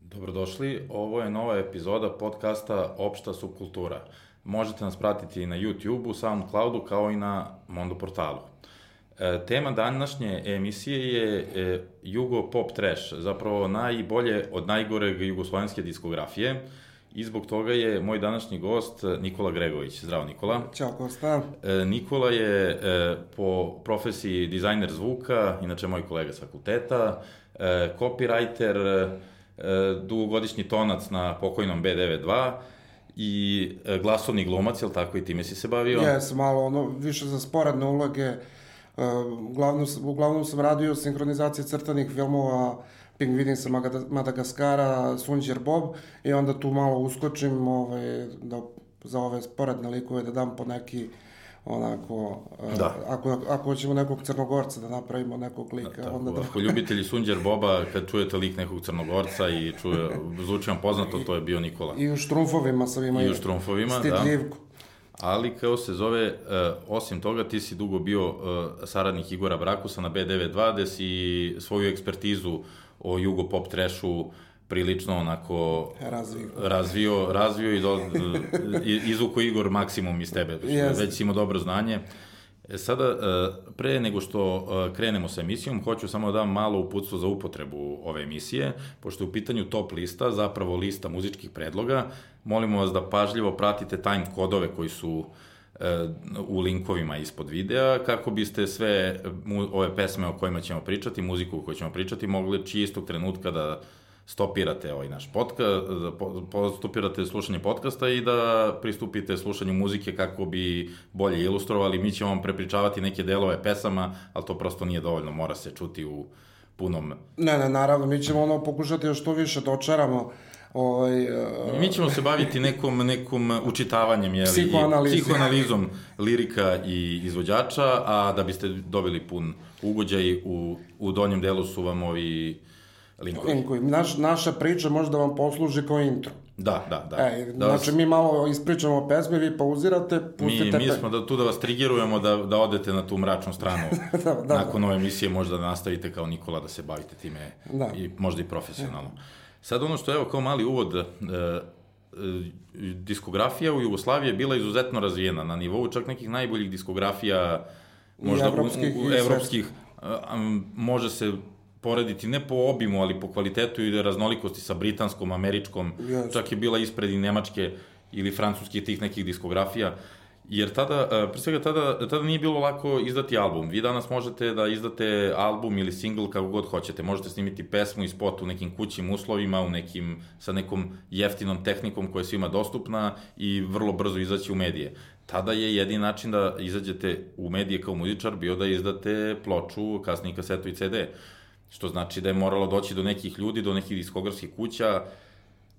Dobrodošli, ovo je nova epizoda podcasta Opšta subkultura. Možete nas pratiti na YouTube-u, Soundcloudu kao i na Mondo portalu. E, tema današnje emisije je e, Jugo Pop Trash, zapravo najbolje od najgoreg jugoslovenske diskografije i zbog toga je moj današnji gost Nikola Gregović. Zdravo Nikola. Ćao Kosta. E, Nikola je e, po profesiji dizajner zvuka, inače moj kolega sa fakulteta, e, copywriter, e, dugogodišnji tonac na pokojnom B92 i e, glasovni glumac, jel tako i time si se bavio? Jes, malo ono, više za sporadne uloge. Uglavnom, uglavnom sam radio sinhronizacije crtanih filmova Pingvini sa Madagaskara, Sunđer Bob i onda tu malo uskočim ovaj, da, za ove sporedne likove da dam po neki onako, Da. ako, ako hoćemo nekog crnogorca da napravimo nekog lika, Tako, onda da... Ako ljubitelji Sunđer Boba, kad čujete lik nekog crnogorca i čuje, zvuči vam poznato, to je bio Nikola. I u štrumfovima sam imao I u štrumfovima, da. stidljivku. Ali, kao se zove, uh, osim toga, ti si dugo bio uh, saradnik Igora Brakusa na B92, gde si svoju ekspertizu o jugo pop trešu prilično onako Razvio. razvio, razvio i, do, izvuko Igor maksimum iz tebe. Jeste. Već si imao dobro znanje. E, Sada, e, pre nego što e, krenemo sa emisijom, hoću samo da dam malo uputstvo za upotrebu ove emisije, pošto je u pitanju top lista, zapravo lista muzičkih predloga. Molimo vas da pažljivo pratite time kodove koji su e, u linkovima ispod videa, kako biste sve ove pesme o kojima ćemo pričati, muziku o kojoj ćemo pričati, mogli čistog trenutka da stopirate ovaj naš podcast, da po- po- stopirate slušanje podcasta i da pristupite slušanju muzike kako bi bolje ilustrovali. Mi ćemo vam prepričavati neke delove pesama, ali to prosto nije dovoljno, mora se čuti u punom... Ne, ne, naravno, mi ćemo ono pokušati još što više dočaramo ovaj, uh, Mi ćemo se baviti nekom, nekom učitavanjem, jeli, Psihoanalizi. i psihoanalizom lirika i izvođača, a da biste dobili pun ugođaj, u, u donjem delu su vam ovi linkovi. linkovi. Naš, naša priča može da vam posluži kao intro. Da, da, da. E, da vas- znači mi malo ispričamo pesme, vi pauzirate, Mi, pustite... mi pe- smo da, tu da vas triggerujemo da, da odete na tu mračnu stranu. Da, da, Nakon ove emisije možda da nastavite kao Nikola da se bavite time Da. i možda i profesionalno. Sad ono što evo kao mali uvod, e, e, diskografija u Jugoslaviji je bila izuzetno razvijena na nivou čak nekih najboljih diskografija možda evropskih, u, u, i evropskih a, može se porediti ne po obimu, ali po kvalitetu i raznolikosti sa britanskom, američkom, Jeste. čak je bila ispred i nemačke ili francuske tih nekih diskografija. Jer tada, e, pre svega tada, tada nije bilo lako izdati album. Vi danas možete da izdate album ili single kako god hoćete. Možete snimiti pesmu i spot u nekim kućim uslovima, u nekim, sa nekom jeftinom tehnikom koja je svima dostupna i vrlo brzo izaći u medije. Tada je jedini način da izađete u medije kao muzičar bio da izdate ploču, kasnije kasetu i CD. Što znači da je moralo doći do nekih ljudi, do nekih diskografskih kuća, je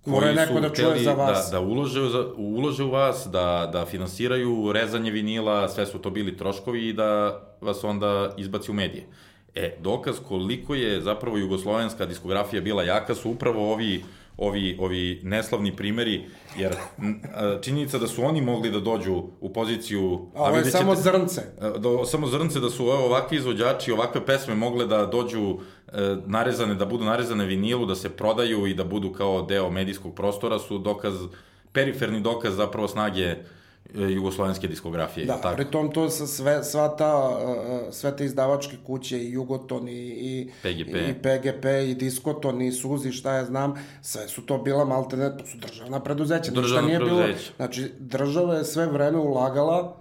koji neko su da čuje hteli za vas. Da, da ulože, ulože u vas, da, da finansiraju rezanje vinila, sve su to bili troškovi i da vas onda izbaci u medije. E, dokaz koliko je zapravo jugoslovenska diskografija bila jaka su upravo ovi ovi, ovi neslavni primeri, jer činjenica da su oni mogli da dođu u poziciju... A ovo je samo ćete- zrnce. do, samo zrnce da su ovakvi izvođači, ovakve pesme mogle da dođu narezane, da budu narezane vinilu, da se prodaju i da budu kao deo medijskog prostora su dokaz, periferni dokaz zapravo snage e, jugoslovenske diskografije. Da, tako? pritom to sa sve, sva ta, uh, sve te izdavačke kuće i Jugoton i, i, PGP. i PGP i Diskoton i Suzi, šta ja znam, sve su to bila maltene, to su državna preduzeća. Državna nije Bilo, preduzeća. znači, država je sve vreme ulagala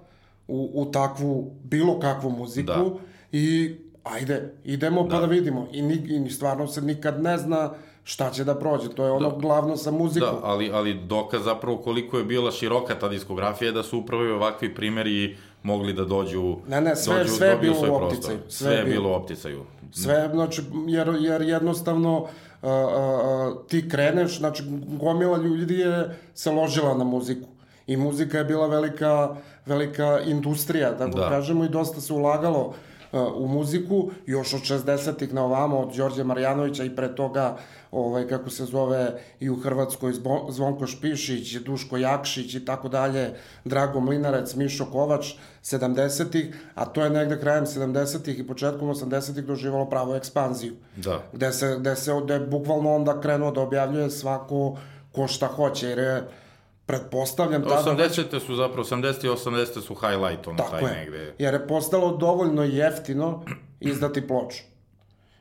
u, u takvu, bilo kakvu muziku Da. i ajde, idemo pa da vidimo. I, ni, I stvarno se nikad ne zna šta će da prođe. To je ono glavno sa muzikom. Da, ali, ali dokaz zapravo koliko je bila široka ta diskografija je da su upravo i ovakvi primeri mogli da dođu Ne, ne, sve- dođu, sve je bilo u opticaju, Sve, sve je bilo. u opticaju. Sve, znači, jer, jer jednostavno uh, uh, uh, ti kreneš, znači gomila ljudi je se ložila na muziku. I muzika je bila velika, velika industrija, tako Da. da. kažemo, i dosta se ulagalo u muziku, još od 60-ih na ovamo, od Đorđe Marjanovića i pre toga, ovaj, kako se zove, i u Hrvatskoj Zvonko Špišić, Duško Jakšić i tako dalje, Drago Mlinarec, Mišo Kovač, 70-ih, a to je negde krajem 70-ih i početkom 80-ih doživalo pravo ekspanziju. Da. Gde se, gde se, gde je bukvalno onda krenuo da objavljuje svako ko šta hoće, jer je pretpostavljam tada... 80. su zapravo, 80. i 80. su highlight, ono Tako taj je. negde. Jer je postalo dovoljno jeftino izdati ploču.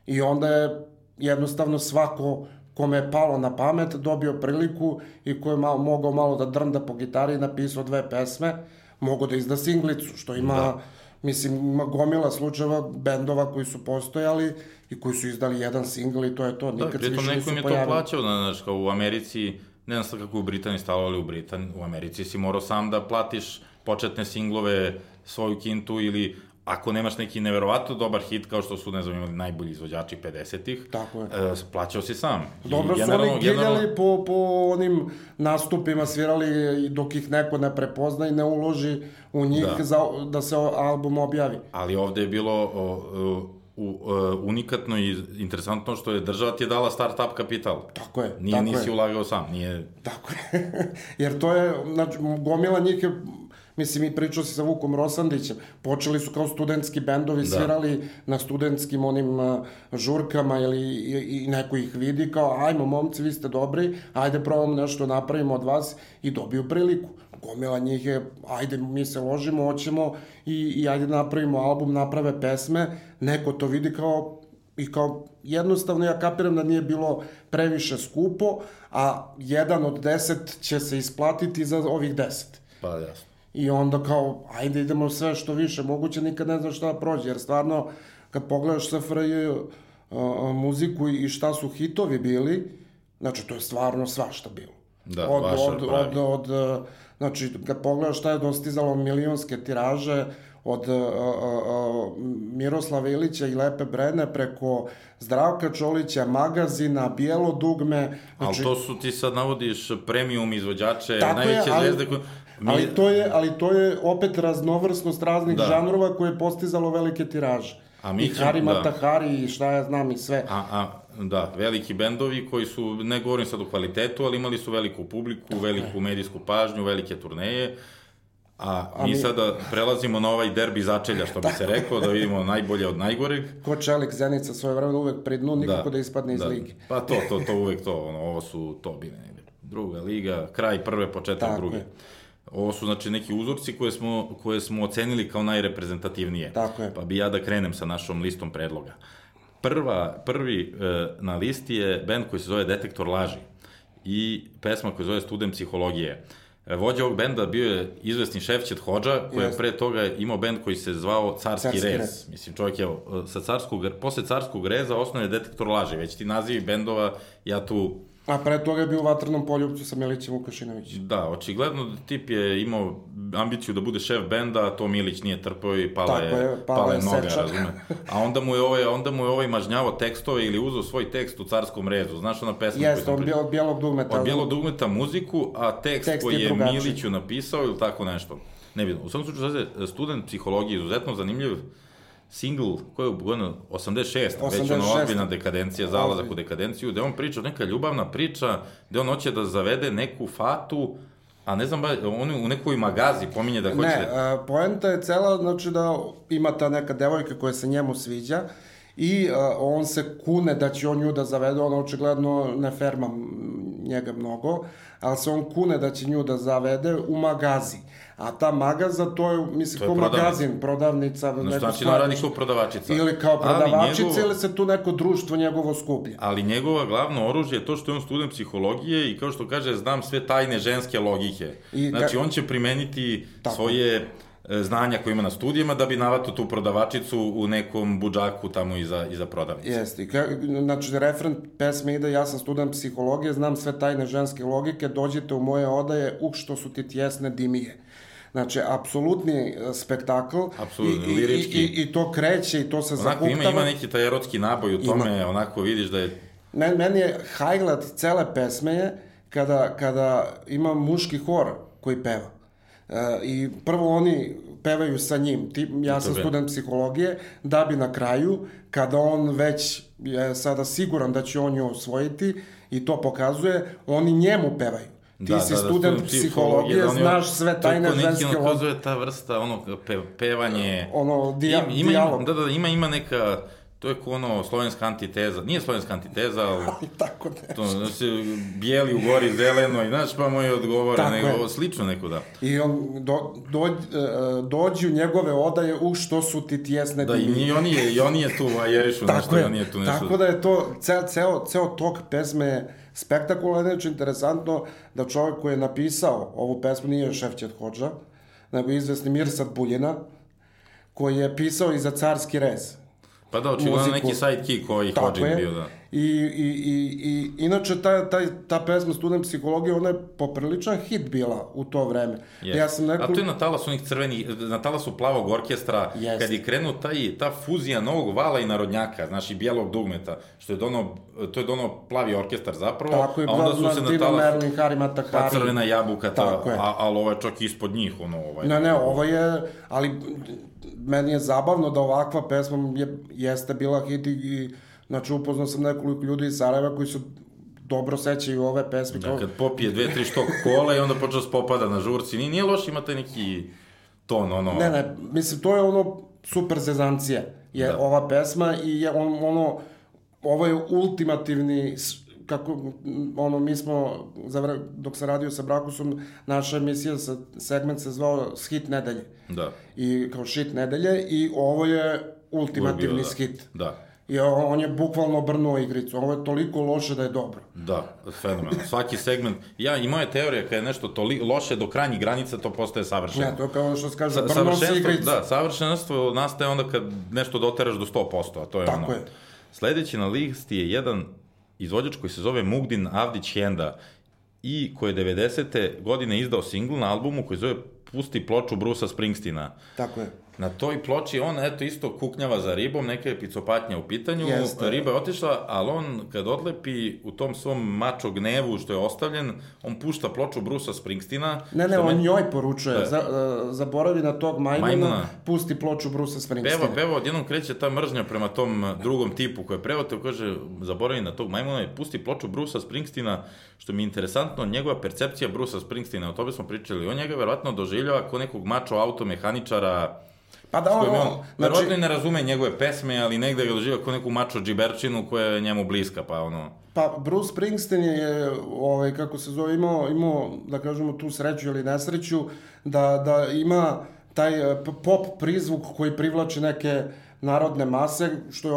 I onda je jednostavno svako kome je palo na pamet dobio priliku i ko je malo, mogao malo da drnda po gitari i napisao dve pesme, mogao da izda singlicu, što ima... Da. Mislim, ima gomila slučajeva bendova koji su postojali i koji su izdali jedan singl i to je to. Da, Nikad se više neko nisu im je pojavili. to plaćao, znaš, kao u Americi, ne znam sad kako u Britaniji stalo, ali u Britaniji, u Americi si morao sam da platiš početne singlove, svoju kintu ili ako nemaš neki neverovatno dobar hit kao što su, ne znam, imali najbolji izvođači 50-ih, Tako je. E, plaćao si sam. Dobro su oni giljali po, po onim nastupima, svirali dok ih neko ne prepozna i ne uloži u njih da, za, da se album objavi. Ali ovde je bilo o, o, u, uh, unikatno i interesantno što je država ti je dala start-up kapital. Tako je. Nije, tako nisi je. ulagao sam, nije... Tako je. Jer to je, znači, gomila njih je Mislim, i pričao si sa Vukom Rosandićem. Počeli su kao studentski bendovi, da. svirali na studentskim onim uh, žurkama ili i, i neko ih vidi kao, ajmo momci, vi ste dobri, ajde probamo nešto napravimo od vas i dobiju priliku. Gomila njih je, ajde mi se ložimo, hoćemo i, i ajde napravimo album, naprave pesme, neko to vidi kao i kao jednostavno ja kapiram da nije bilo previše skupo, a jedan od deset će se isplatiti za ovih deset. Pa jasno. I onda kao, ajde idemo sve što više moguće, nikad ne znam šta da prođe, jer stvarno, kad pogledaš SFRJ uh, muziku i šta su hitovi bili, znači to je stvarno svašta bilo. Da, od, od, pravi. od, od, znači, kad pogledaš šta je dostizalo milionske tiraže, od uh, uh, Miroslava Ilića i Lepe Brene preko Zdravka Čolića, magazina, Bijelo dugme. Znači, ali to su ti sad navodiš premium izvođače, najveće je, ali, zvezde koje... Mi... Ali to je, ali to je opet raznovrsnost raznih da. žanrova koje je postizalo velike tiraže. A mi I ćemo, Hari da. I šta ja znam i sve. A, a, da, veliki bendovi koji su, ne govorim sad o kvalitetu, ali imali su veliku publiku, veliku medijsku pažnju, velike turneje. A, a mi, mi sada prelazimo na ovaj derbi začelja, što bi se rekao, da vidimo najbolje od najgoreg. Ko Čelik Zenica svoje vremena uvek pri dnu, nikako da, da ispadne iz da. lige. Pa to, to, to uvek to, ono, ovo su tobine. Druga liga, kraj prve, početak Tako druge. Je. Ovo su znači neki uzorci koje smo, koje smo ocenili kao najreprezentativnije. Tako je. Pa bi ja da krenem sa našom listom predloga. Prva, prvi e, na listi je band koji se zove Detektor laži i pesma koja se zove Student psihologije. E, vođa ovog benda bio je izvesni Šefćet Hođa, koji je pre toga imao bend koji se zvao Carski, Carski rez. rez. Mislim, čovjek je sa carskog, posle Carskog reza osnovne Detektor laži. Već ti nazivi bendova, ja tu A pre toga je bio u vatrenom poljubcu sa Milićem Vukašinovićem. Da, očigledno da tip je imao ambiciju da bude šef benda, a to Milić nije trpao i pala Tako je, je, pala, pala je noga, seča. razume. A onda mu je ovaj, onda mu je ovaj mažnjavo tekstove ili uzeo svoj tekst u carskom rezu. Znaš ona pesma Jeste, od, bijel, od bijelog dugmeta. Od bijelog dugmeta muziku, a tekst, Tekst koji je je. Miliću napisao ili tako nešto. Ne vidim. U svom slučaju, sad student psihologije izuzetno zanimljiv single, koji je godinu 86, 86. već ono 86. ozbiljna dekadencija, zalazak u dekadenciju, gde on priča, neka ljubavna priča, gde on hoće da zavede neku fatu, a ne znam, ba, on u nekoj magazi pominje da hoće... Ne, a, poenta je cela, znači da ima ta neka devojka koja se njemu sviđa i a, on se kune da će on nju da zavede, ona očigledno ne ferma njega mnogo, ali se on kune da će nju da zavede u magazi. A ta magaza, to je, mislim, To je kao prodavnica. magazin, prodavnica. No, znači da radi kao prodavačica. Ili kao prodavačica, njegovo- ili se tu neko društvo njegovo skuplja. Ali njegova glavno oružje je to što je on student psihologije i kao što kaže, znam sve tajne ženske logike. I znači, on će primeniti Tako. svoje e, znanja koje ima na studijama da bi navato tu prodavačicu u nekom budžaku tamo iza, iza prodavnice. Jeste, znači refren pesme ide, ja sam student psihologije, znam sve tajne ženske logike, dođite u moje odaje, uh što su ti tjesne dimije. Znači, apsolutni e, spektakl. Apsolutno, i, lirički. I, i, I to kreće i to se Onako ima, ima neki taj erotski naboj u Ima. tome, onako vidiš da je... Men, meni je highlight cele pesme je kada, kada ima muški hor koji peva. E, I prvo oni pevaju sa njim. Ti, ja sam student psihologije, da bi na kraju, kada on već je sada siguran da će on nju osvojiti i to pokazuje, oni njemu pevaju. Ti si student psihologije, da oni- znaš sve tajne ženske ono, kazuje ta vrsta, ono, pe, pevanje... Ono, dija, ima, ima, dijalog. da, da, ima, ima neka, to je ko ono, slovenska antiteza, nije slovenska antiteza, ali Tako da. to, da se bijeli u gori zeleno i znaš, pa moj odgovore, Tako nego, je. slično neko da. I on do, do, e, dođi u njegove odaje u što su ti tjesne Da, dimine. i oni je, i oni je tu vajerišu nešto, i oni je tu nešto. tako da je to, ceo, ceo, ceo tok pesme je spektakularno, znači interesantno da čovjek koji je napisao ovu pesmu nije Šefćet Hođa, nego izvesni Mirsad Buljina, koji je pisao i za carski rez. Pa da, očigledno neki sidekick koji Hodgin je. bio, da. I, i, i, i inače ta, ta, ta pesma Student psihologije, ona je popriličan hit bila u to vreme. Jest. Ja sam A nekako... to je na talasu onih crvenih, na talasu plavog orkestra, Jest. kad je krenuo taj, ta fuzija novog vala i narodnjaka, znaš, i bijelog dugmeta, što je dono, to je dono plavi orkestar zapravo, Tako je, a onda su se na talasu, Merlin, Hari Matahari. pa crvena jabuka, ta, a, ali ovo je čak ispod njih, ono, ovaj. Ne, ne, ovo je, ali meni je zabavno da ovakva pesma je, jeste bila hit i, i znači upoznao sam nekoliko ljudi iz Sarajeva koji su dobro sećaju ove pesme. Da, kao, kad popije dve, tri štok kola i onda počeo da popada na žurci, nije, nije loš, ima taj neki ton, ono... Ne, ne, mislim, to je ono super zezancija, je Da. ova pesma i je on, ono, ovo je ultimativni, kako, ono, mi smo, za, dok sam radio sa Brakusom, naša emisija, sa, segment se zvao Hit nedelje. Da. I kao shit nedelje i ovo je ultimativni da. hit. Da. I on je bukvalno obrnuo igricu. Ovo je toliko loše da je dobro. Da, fenomenalno. Svaki segment, ja i moja teorija kada je nešto toli, loše do krajnjih granica, to postaje savršeno. Ne, to je kao što se kaže, Sa, obrnuo savršenstvo, igricu. da, savršenstvo nastaje onda kad nešto doteraš do 100%, a to je Tako ono. je. Sledeći na listi je jedan izvođač koji se zove Mugdin Avdić Henda i koji je 90. godine izdao singl na albumu koji se zove Pusti ploču Brusa Springsteena. Tako je. Na toj ploči on, eto, isto kuknjava za ribom, neka je picopatnja u pitanju, Jeste. riba je otišla, ali on kad odlepi u tom svom mačo gnevu što je ostavljen, on pušta ploču Brusa Springsteena. Ne, ne, on meni- njoj poručuje, Da. za, uh, zaboravi na tog majmuna, Majmuna. pusti ploču Brusa Springsteena. Peva, peva, odjednom kreće ta mržnja prema tom drugom tipu koji je prevoteo, kaže, zaboravi na tog majmuna i pusti ploču Brusa Springsteena, što mi je interesantno, njegova percepcija Brusa Springsteena, o tome smo pričali, on njega verovatno doživljava kao nekog mačo automehaničara, Pa da, ono, on, znači, verovatno i ne razume njegove pesme, ali negde ga doživljava kao neku mačo džiberčinu koja je njemu bliska, pa ono... Pa Bruce Springsteen je, ovaj, kako se zove, imao, imao, da kažemo, tu sreću ili nesreću, da, da ima taj eh, pop prizvuk koji privlači neke narodne mase, što je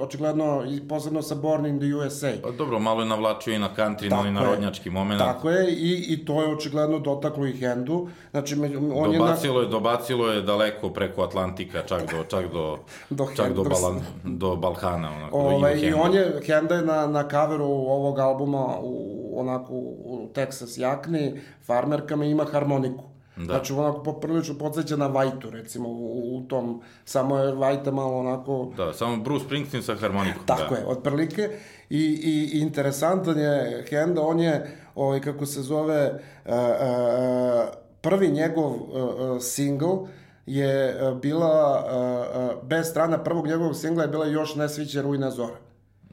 očigledno, i posebno sa Born in the USA. Pa dobro, malo je navlačio i na country, na Tako onaj je. narodnjački moment. Tako je, i, i to je očigledno dotaklo i Hendu. Znači, među, on je... Dobacilo je, dobacilo je daleko preko Atlantika, čak do, čak do, Do čak do. Balan, do Balkana, onako, Ovaj, do I Juhenda. on je, Henda je na, na kaveru ovog albuma u, onako u Texas jakni, farmerkama i ima harmoniku. Da. Znači onako poprilično podsjeća na Vajtu recimo u, u tom, samo je Vajta malo onako Da, samo Bruce Springsteen sa harmonikom. Tako da. je, otprilike. I, i, i interesantan je Henda, on je, ovaj, kako se zove, uh, uh, prvi njegov uh, uh, single je uh, bila, uh, bez strana prvog njegovog singla je bila još ne sviće Rujna Zora.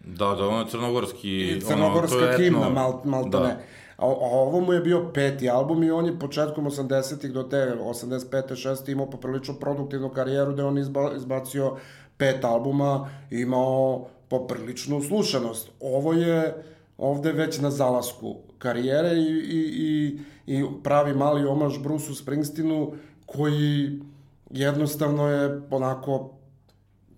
Da, da, ono je crnogorski... Crnogorska ono, to je etno- himna, mal, mal da. ne. A, a ovo mu je bio peti album i on je početkom 80-ih do te 85. 6. imao poprilično produktivnu karijeru gde on izba, izbacio pet albuma i imao popriličnu slušanost. Ovo je ovde već na zalasku karijere i, i, i, i pravi mali omaž Brusu Springsteenu koji jednostavno je onako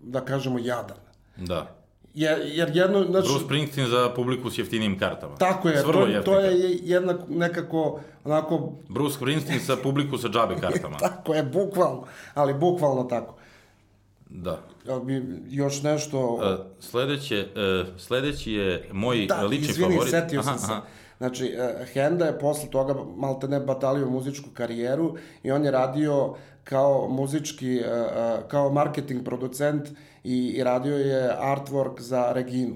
da kažemo jadan. Da. Jer, jer jedno, znači, Bruce Springsteen za publiku s jeftinim kartama. Tako je, to, to je jednak, nekako, onako, Bruce Springsteen sa publiku sa džabe kartama. tako je, bukvalno, ali bukvalno tako. Da. Jel bi još nešto... E, sledeće, e, sledeći je moj da, lični izvini, favorit. setio sam se. Znači, eh, Henda je posle toga malte ne batalio muzičku karijeru i on je radio kao muzički, eh, eh, kao marketing producent i, i radio je artwork za Reginu.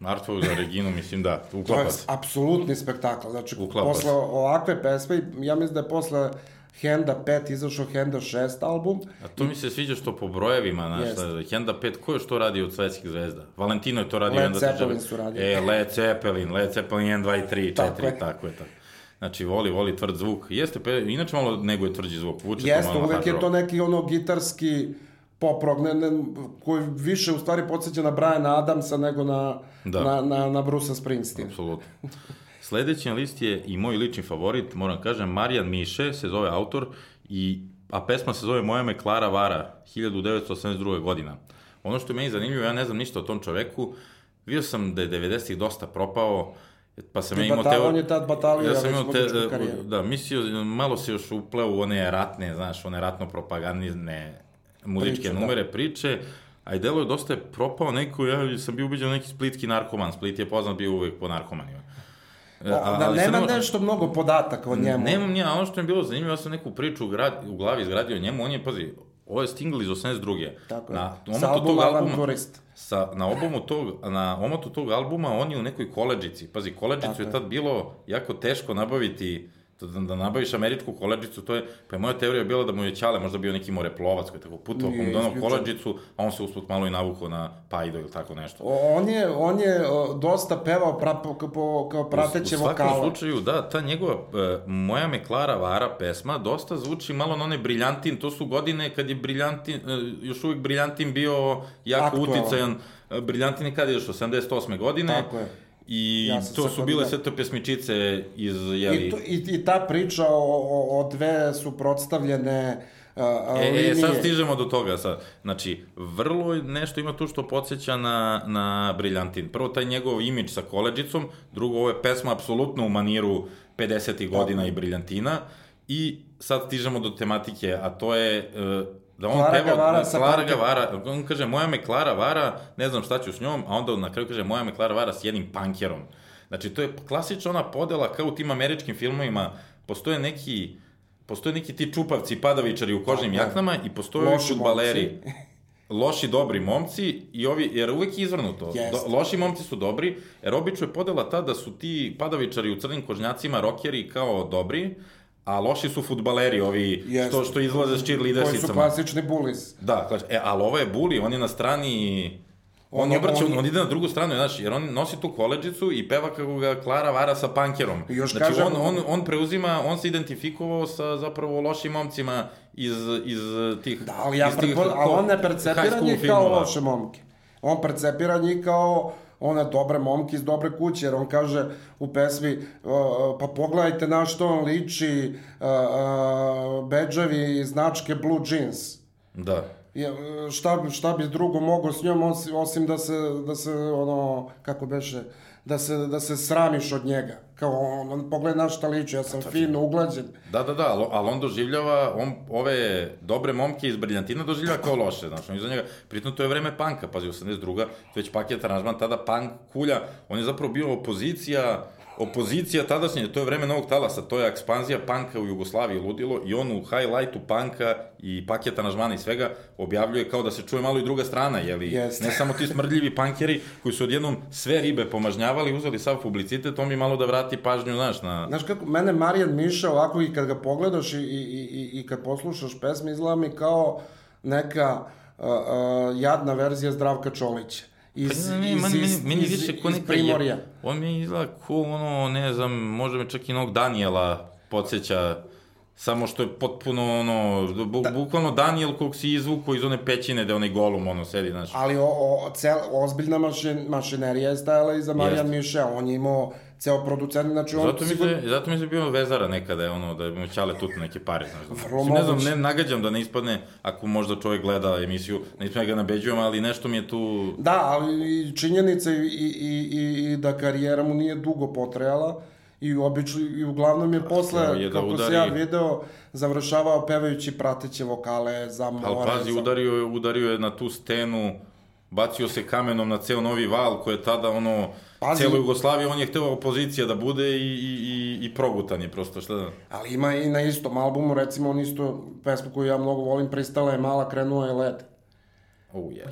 Artwork za Reginu, mislim da, To je uklapa se. apsolutni spektakl. Znači, Uklapa posle se. ovakve pesme, ja mislim da je posle Henda 5 izašao Henda 6 album. A to mi se sviđa što po brojevima, znaš, Jeste. da, Henda 5, ko je što radio od svetskih zvezda? Valentino je to radio. Led Zeppelin su radili. E, Led Zeppelin, Led Zeppelin 1, 2 i 3, 4, Tako je. je. Tako je, tako. Znači, voli, voli tvrd zvuk. Jeste, pe, inače malo nego je tvrđi zvuk. Vuče Jeste, malo uvek je to neki ono gitarski pop rock, ne, ne, koji više u stvari podsjeća na Briana Adamsa nego na, Da. na, na, na Bruce'a Springsteen. Apsolutno. Sledeći na listi je i moj lični favorit, moram kažem, Marijan Miše, se zove autor, i, a pesma se zove Moja me Klara Vara, 1982. godina. Ono što je meni zanimljivo, ja ne znam ništa o tom čoveku, vidio sam da je 90-ih dosta propao, pa sam ja imao teo... on je tad batalio Ja sam imao te, karijeru. da, mislio, malo se još upleo u one ratne, znaš, one ratno-propagandne muzičke Priče, da. numere, priče, a i delo je dosta je propao neko, ja sam bio ubeđen neki splitski narkoman, Split je poznat bio uvek po narkomanima. E, O, da, ali nema ne- nešto mnogo podataka o njemu. Nemam nija, ono što mi je bilo zanimljivo, ja sam neku priču u, grad, u glavi izgradio o njemu, on je, pazi, ovo je single iz 82. Tako je. Na Sa tog albuma Avanturist. sa, na obomu tog, na omotu tog albuma on je u nekoj koleđici. Pazi, koleđicu Tako je je. tad bilo jako teško nabaviti da, da nabaviš američku koleđicu, to je, pa je moja teorija bila da mu je Ćale možda bio neki moreplovac koji je tako putovao, Nije donao koleđicu, a on se usput malo i navukao na pajdo ili tako nešto. O, On je, on je o, dosta pevao pra, po, po, kao prateće u svakom vokale. slučaju, da, ta njegova e, Moja me Klara Vara pesma dosta zvuči malo na one Briljantin, to su godine kad je Briljantin, e, još uvijek Briljantin bio jako Aktualan. uticajan. E, Briljantin je kad je došao, 78. godine. Tako je. I Ja to su bile da. sve to pesmičice iz, jeli... I, to, i, I ta priča o, o, o dve suprotstavljene a, a, E, linije. e, sad stižemo do toga sad. Znači, vrlo nešto ima tu što podsjeća na, na Briljantin. Prvo, taj njegov imidž sa koleđicom, drugo, ovo je pesma apsolutno u maniru 50. godina i Briljantina. I sad stižemo do tematike, a to je e, da on Klara peva, ga vara sa Klara ga pankerom. vara, on kaže moja me Klara vara, ne znam šta ću s njom, a onda na kraju kaže moja me Klara vara s jednim pankerom. Znači, to je klasična ona podela kao u tim američkim filmovima, postoje neki postoje neki ti čupavci padavičari u kožnim jaknama i postoje ovi Loši futbaleri. Loši, dobri momci i ovi, jer uvek je izvrnuto. Jeste. Do, loši momci su dobri, jer obično je podela ta da su ti padavičari u crnim kožnjacima, rokeri kao dobri, a loši su futbaleri, ovi Jeste. što, što izlaze s Koji su cheerleadersicama. klasični bullies. Da, znači, e, ali ovo je Buli, on je na strani... On, On obraća, on on, ide na drugu stranu, znaš, jer on nosi tu koleđicu i peva kako ga Klara vara sa pankerom. Još znači, kažem- on, on, on preuzima, on se identifikovao sa zapravo lošim momcima iz, iz tih... Da, ali ja iz tih prepo... ali on ne percepira njih kao loše momke. On percepira njih kao one dobre momke iz dobre kuće, jer on kaže u pesmi, uh, pa pogledajte na što on liči, uh, uh, bedževi značke Blue Jeans. Da. Je, šta, šta bi drugo mogo s njom osim, osim da se, da se ono, kako beše, da se, da se sramiš od njega. Kao on, on pogledaj na šta liči, ja sam fin, uglađen. Da, da, da, ali, ali on doživljava, on ove dobre momke iz Briljantina doživljava kao loše, znaš, on iza njega, pritom to je vreme panka, pazi, 82. već paket aranžman, tada pank kulja, on je zapravo bio opozicija, opozicija tadašnje, to je vreme novog talasa, to je ekspanzija panka u Jugoslaviji ludilo i on u highlightu panka i paket aranžmana i svega objavljuje kao da se čuje malo i druga strana, jeli, Jeste. ne samo ti smrdljivi pankeri koji su odjednom sve ribe pomažnjavali, uzeli sav publicitet, on mi malo da vrati pažnju, znaš, na... Znaš kako, mene Marijan Miša ovako i kad ga pogledaš i, i, i, i kad poslušaš pesme, izgleda mi kao neka uh, uh, jadna verzija Zdravka Čolića. Iz, Pa ne, iz, meni, iz, meni, meni više ko neka Primorja. je, on mi izgleda ko ono, ne znam, možda me čak i nog Daniela podsjeća, samo što je potpuno ono, bu, da. bukvalno Daniel kog si izvuko iz one pećine gde onaj golum ono sedi, znaš. Ali o, o, cel, ozbiljna mašin, mašinerija je stajala iza Marijan Miša. On je imao ceo producent, znači on Zato mi, sigurno... se, zato mi se bio vezara nekada, je ono, da mu ćale tut neke pare, znaš. Vrlo Mislim, ne znam, ne nagađam da ne ispadne, ako možda čovjek gleda emisiju, ne ispadne da ga nabeđujem, ali nešto mi je tu... Da, ali činjenica i, i, i, i, da karijera mu nije dugo potrajala i obično i uglavnom je posle, je da kako se udari- ja video, završavao pevajući prateće vokale za more. Ali pazi, za... udario je, udario je na tu stenu, bacio se kamenom na ceo Novi Val, koji je tada, ono, Pazi. celo Jugoslavije, on je hteo opozicija da bude i, i, i, i progutan je prosto, šta da... Ali ima i na istom albumu, recimo on isto pesmu koju ja mnogo volim, Pristala je mala, krenuo je led. Oh, yeah.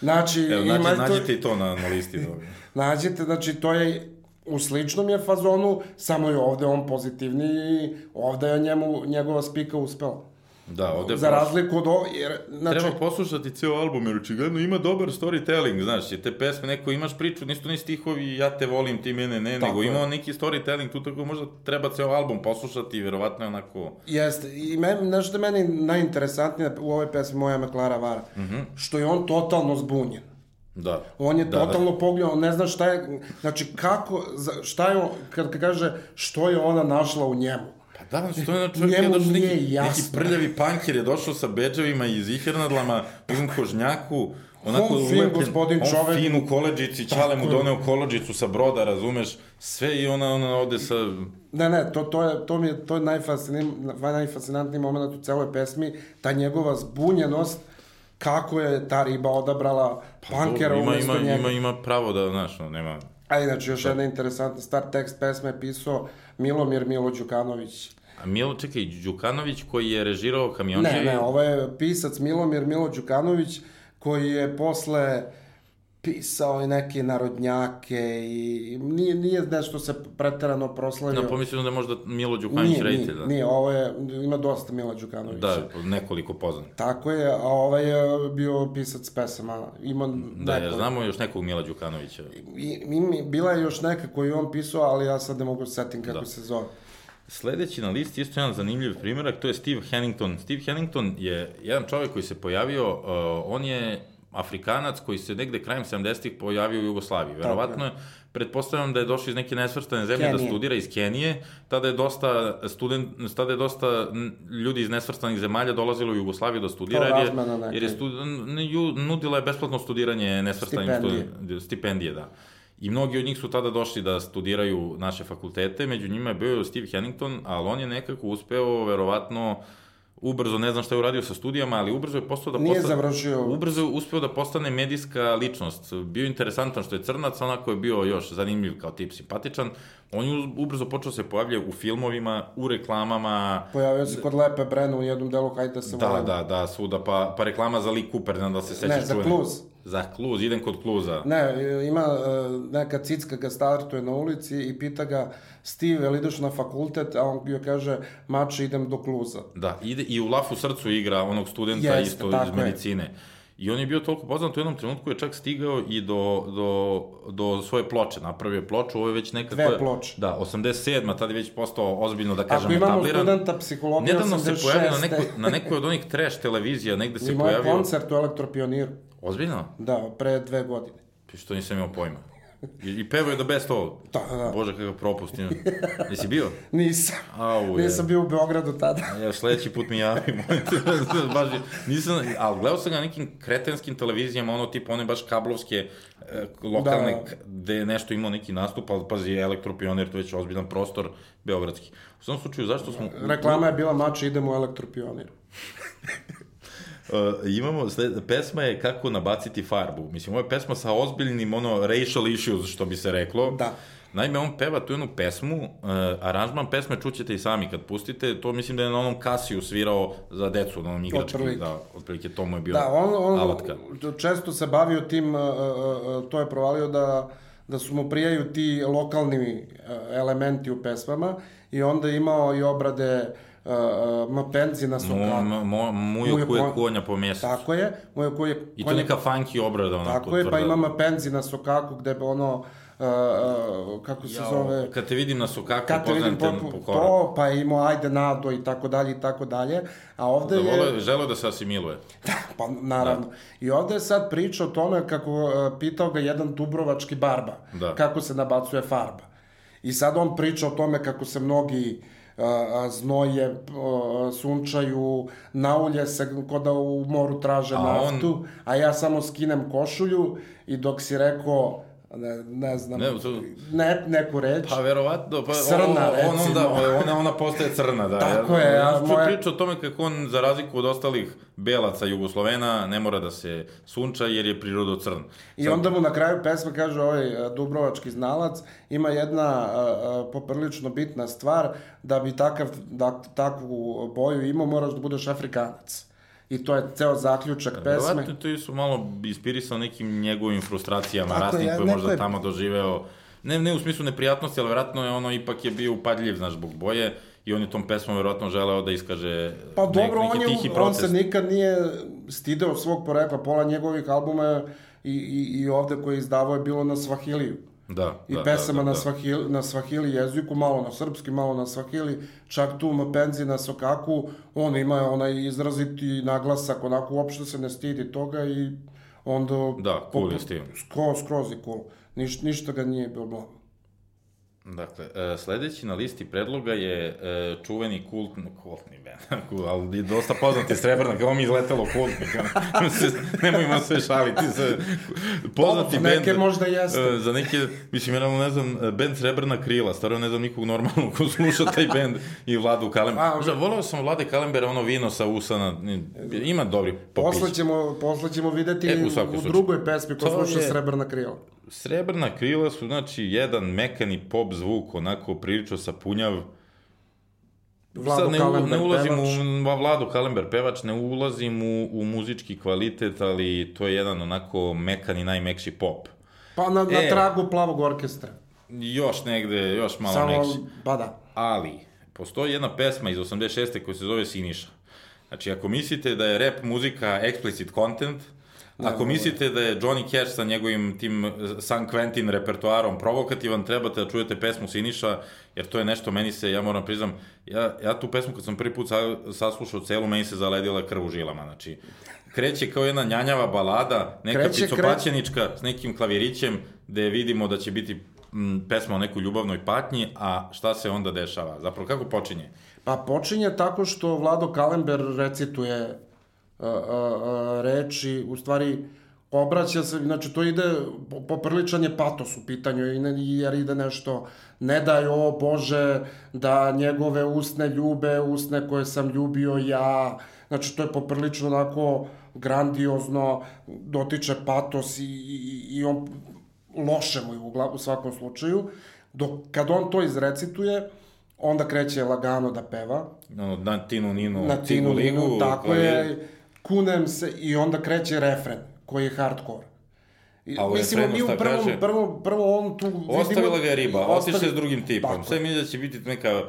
Znači, Evo, ima nađi, to- nađite i to na, na listi. Dobro. Nađete, znači, to je u sličnom je fazonu, samo je ovde on pozitivniji i ovde je njemu, njegova spika uspela. Da, ovde Za razliku od ovo, jer, znači, Treba poslušati ceo album, jer očigledno ima dobar storytelling, znaš, je te pesme, neko imaš priču, nisu to ni stihovi, ja te volim, ti mene ne, Tako nego je. ima on neki storytelling, tu tako možda treba ceo album poslušati verovatno je onako... Jeste, i men, nešto je meni najinteresantnije u ovoj pesmi Moja me Klara vara, što je on totalno zbunjen. Da. On je da, totalno pogledao, ne zna šta je, znači kako, za- šta je kad kaže što je ona našla u njemu. Pa da, što je na čovjek je došao neki, neki prljavi panker je došao sa bedževima iz ihernadlama, jednom kožnjaku, onako On fin gospodin on čovek. fin u koleđici, čale mu doneo koleđicu sa broda, razumeš, sve i ona, ona ode sa... Ne, ne, to, to, je, to mi je, to je najfascinim, najfascinantniji moment u celoj pesmi, ta njegova zbunjenost, kako je ta riba odabrala pankera ima, ima, njega. ima, ima pravo da, znaš, no, nema... A inače, još jedna interesantna stvar, tekst pesme je pisao Milomir Milo Đukanović. A Milo, čekaj, Đukanović koji je režirao kamionđe... Ne, ne, ovo je pisac Milomir Milo Đukanović, koji je posle pisao i neke narodnjake i nije, nije nešto se preterano proslavio. Ja, pomislio da je možda Milo Đukanović nije, nije, reditelj, da. nije, ovo je, ima dosta Mila Đukanovića. Da, nekoliko poznat. Tako je, a ovaj je bio pisac pesama. Ima Da, ja znamo još nekog Mila Đukanovića. I, i, bila je još neka koju on pisao, ali ja sad ne mogu se setim kako Da. se zove. Sledeći na listi isto jedan zanimljiv primjerak, to je Steve Hannington. Steve Hannington je jedan čovjek koji se pojavio, uh, on je Afrikanac koji se negde krajem 70-ih pojavio u Jugoslaviji. Verovatno je, pretpostavljam da je došao iz neke nesvrstane zemlje da Kenije. studira iz Kenije, tada je dosta student, tada je dosta ljudi iz nesvrstanih zemalja dolazilo u Jugoslaviju da studira, jer je, jer je stud, n- ju- nudila je besplatno studiranje nesvrstanim Stipendije. studen- stipendije, da. I mnogi od njih su tada došli da studiraju naše fakultete, među njima je bio Steve Hannington, ali on je nekako uspeo, verovatno, ubrzo, ne znam šta je uradio sa studijama, ali ubrzo je postao da Nije postane... završio... Ubrzo je uspeo da postane medijska ličnost. Bio interesantan što je crnac, onako je bio još zanimljiv kao tip, simpatičan. On je ubrzo počeo se pojavlja u filmovima, u reklamama, Pojavio se kod Lepe Brena u jednom delu, hajde da se da, volimo. da, da, svuda, pa, pa reklama za Lee Cooper, ne da se sećaš. Ne, za. Kluz. Za Kluz, idem kod Kluza. Ne, ima e, neka cicka ga startuje na ulici i pita ga Steve, jel ideš na fakultet? A on joj kaže, mače, idem do kluza. Da, ide, i u Lafu srcu igra onog studenta Jeste, isto iz je. medicine. I on je bio toliko poznat u jednom trenutku je čak stigao i do, do, do svoje ploče. Napravio je ploču, ovo je već nekako... Dve ploče. Da, 87. tada je već postao ozbiljno, da kažem, Ako imamo etabliran. studenta psihologije Nedavno se 86. pojavio na, neko, na nekoj od onih trash televizija, negde se Imao je pojavio... koncert u Elektropioniru. Ozbiljno? Da, pre dve godine. Pa Što nisam imao pojma. I, i pevao je da best ovo. Da, da. Bože, kakav propust ima. Jesi bio? Nisam. Au, je. Nisam bio u Beogradu tada. Ja sledeći put mi javi, molim te, baš, nisam, ali gledao sam ga na nekim kretenskim televizijama, ono tipa one baš kablovske, e, lokalne, Da. gde je nešto imao neki nastup, ali pazi, elektropioner, to je već ozbiljan prostor, beogradski. U svom slučaju, zašto smo... Reklama je bila mače, idemo u Elektropionir. Uh, imamo, sled, pesma je kako nabaciti farbu. Mislim, ovo je pesma sa ozbiljnim, ono, racial issues, što bi se reklo. Da. Naime, on peva tu jednu pesmu, uh, aranžman pesme čućete i sami kad pustite, to mislim da je na onom kasiju svirao za decu, na onom igrački, Otprilike. da, otprilike to mu je bio Da, on, on alatka. često se bavio tim, uh, uh, uh, to je provalio da, da su mu prijaju ti lokalni uh, elementi u pesmama i onda je imao i obrade uh, uh, mapenzi na Mo, sokaku. mo, mo, mujo Mujo kuje kon- konja po mjesecu. Tako je, moje koje... I to je neka funky obrada, onako. Tako je, pa tvrda. ima mapenzi na sokaku gde ono, uh, uh, kako se Jao, zove... Kad te vidim na sukaku, Kad te vidim po, po, po to, pa je imao ajde nado i tako dalje i tako dalje, a ovde Da je... vole, želeo da se asimiluje. Pa naravno. I ovde je sad priča o tome kako uh, pitao ga jedan dubrovački barba, Da. kako se nabacuje farba. I sad on priča o tome kako se mnogi uh, znoje, sunčaju, naulje se ko da u moru traže A naftu, a ja samo skinem košulju i dok si rekao ne, ne znam, Ne, to- ne, neku reč, Pa verovatno, pa Crna, on, on, onda, ona, ona postaje crna, da. Tako ja, je, Ja, ja moja- priča o tome kako on, za razliku od ostalih belaca Jugoslovena, ne mora da se sunča jer je prirodo crn. I onda mu na kraju pesma kaže ovaj e, Dubrovački znalac, ima jedna a, a, poprilično bitna stvar, da bi takav, da, takvu boju imao, moraš da budeš Afrikanac. I to je ceo zaključak pesme. Verovatno to su malo inspirisao nekim njegovim frustracijama Tako je, rasnim koje neko možda je- tamo doživeo ne, ne u smislu neprijatnosti, ali verovatno je ono ipak je bio upadljiv, znaš, zbog boje i on je tom pesmom verovatno želeo da iskaže Pa nek, dobro, neki on, je, tihi on protest. se nikad nije stideo svog porekla, pola njegovih albuma i, i, i ovde koje je izdavao je bilo na Svahiliju. Da, I da, pesama da, da, na, da. Svahili, na Svahili jeziku, malo na srpski, malo na Svahili, čak tu Mapenzi na Sokaku, on ima onaj izraziti naglasak, onako uopšte se ne stidi toga i onda... Da, cool je stil. Skroz, skroz je cool. Niš, ništa ga nije bilo. Dakle, e, sledeći na listi predloga je e, čuveni kult, kultni band, ali je dosta poznati Srebrna, kao mi izletelo kultni, nemojmo se šaliti, se, poznati Dobro, band. neke možda jeste. e, za neke, mislim, ja ne znam, band Srebrna krila, stvarno ne znam nikog normalnog ko sluša taj band i Vladu Kalember. A, Možda, volao sam Vlade Kalembera, ono vino sa usana, ima dobri popić. Posle ćemo, posle ćemo videti E, u u, u drugoj pesmi ko sluša je- Srebrna krila. Srebrna krila su, znači, jedan mekani pop zvuk, onako prilično sapunjav, Vlado Sad ne, Kalember, ne ulazim pevač. u Vladu Kalember pevač, ne ulazim u, u muzički kvalitet, ali to je jedan onako mekan i najmekši pop. Pa na, na E. tragu plavog orkestra. Još negde, još malo Samo, mekši. pa da. Ali, postoji jedna pesma iz 86. koja se zove Siniša. Znači, ako mislite da je rap muzika explicit content, ako mislite da je Johnny Cash sa njegovim tim San Quentin repertoarom provokativan, trebate da čujete pesmu Siniša, jer to je nešto, meni se, ja moram priznam, ja, ja tu pesmu kad sam prvi put sa, saslušao celu, meni se zaledila krv u žilama, znači, kreće kao jedna njanjava balada, neka Kreće, picopaćenička s nekim klavirićem, gde vidimo da će biti m, pesma o nekoj ljubavnoj patnji, a šta se onda dešava? Zapravo, kako počinje? Pa počinje tako što Vlado Kalember recituje reči, u stvari obraća se, znači to ide, po- popriličan je patos u pitanju, jer ide nešto, ne daj o Bože da njegove usne ljube, usne koje sam ljubio ja, znači to je poprilično onako grandiozno, dotiče patos i, i, i on loše mu je u, gla- u svakom slučaju, dok kad on to izrecituje, onda kreće lagano da peva, Ono, na Tinu Ninu, na Tinu Ligu, tako koji je, kunem se i onda kreće refren, koji je hardcore. I, A Mislimo, mi u prvom, kaže? prvo, prvo on tu vidimo... Ostavila ga je riba, Ostavi- otišla s drugim tipom. Tako Sve mi da će biti neka e,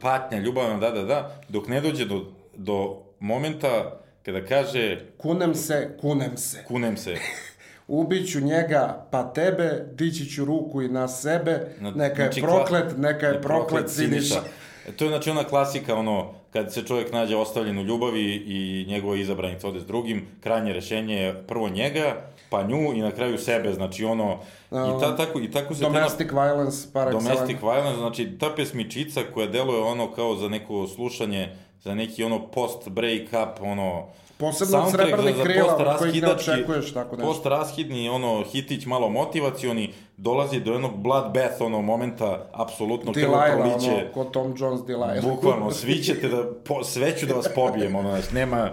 patnja, ljubavna, da, da, da, dok ne dođe do, do momenta kada kaže Kunem se, kunem se. kunem se. Ubiću njega, pa tebe, dići ću ruku i na sebe, Na- neka je znači, proklet, neka je proklet Siniša. E, To je znači ona klasika, ono, kad se čovjek nađe ostavljen u ljubavi i njegova izabranica ode s drugim, krajnje rešenje je prvo njega, pa nju i na kraju sebe, znači ono, i, ta, tako, i tako se Domestic violence, par. Domestic violence, znači ta pesmičica koja deluje ono kao za neko slušanje, za neki ono post break up, ono Posebno od Srebrnih krila, kojih ne očekuješ tako nešto. Post raskidni ono hitić malo motivacioni dolazi do jednog bloodbath ono momenta apsolutno Delilah, krvoproliće. ono, ko Tom Jones Delilah. Bukvalno, svi ćete da, po, sve ću da vas pobijem, ono, znači, nema,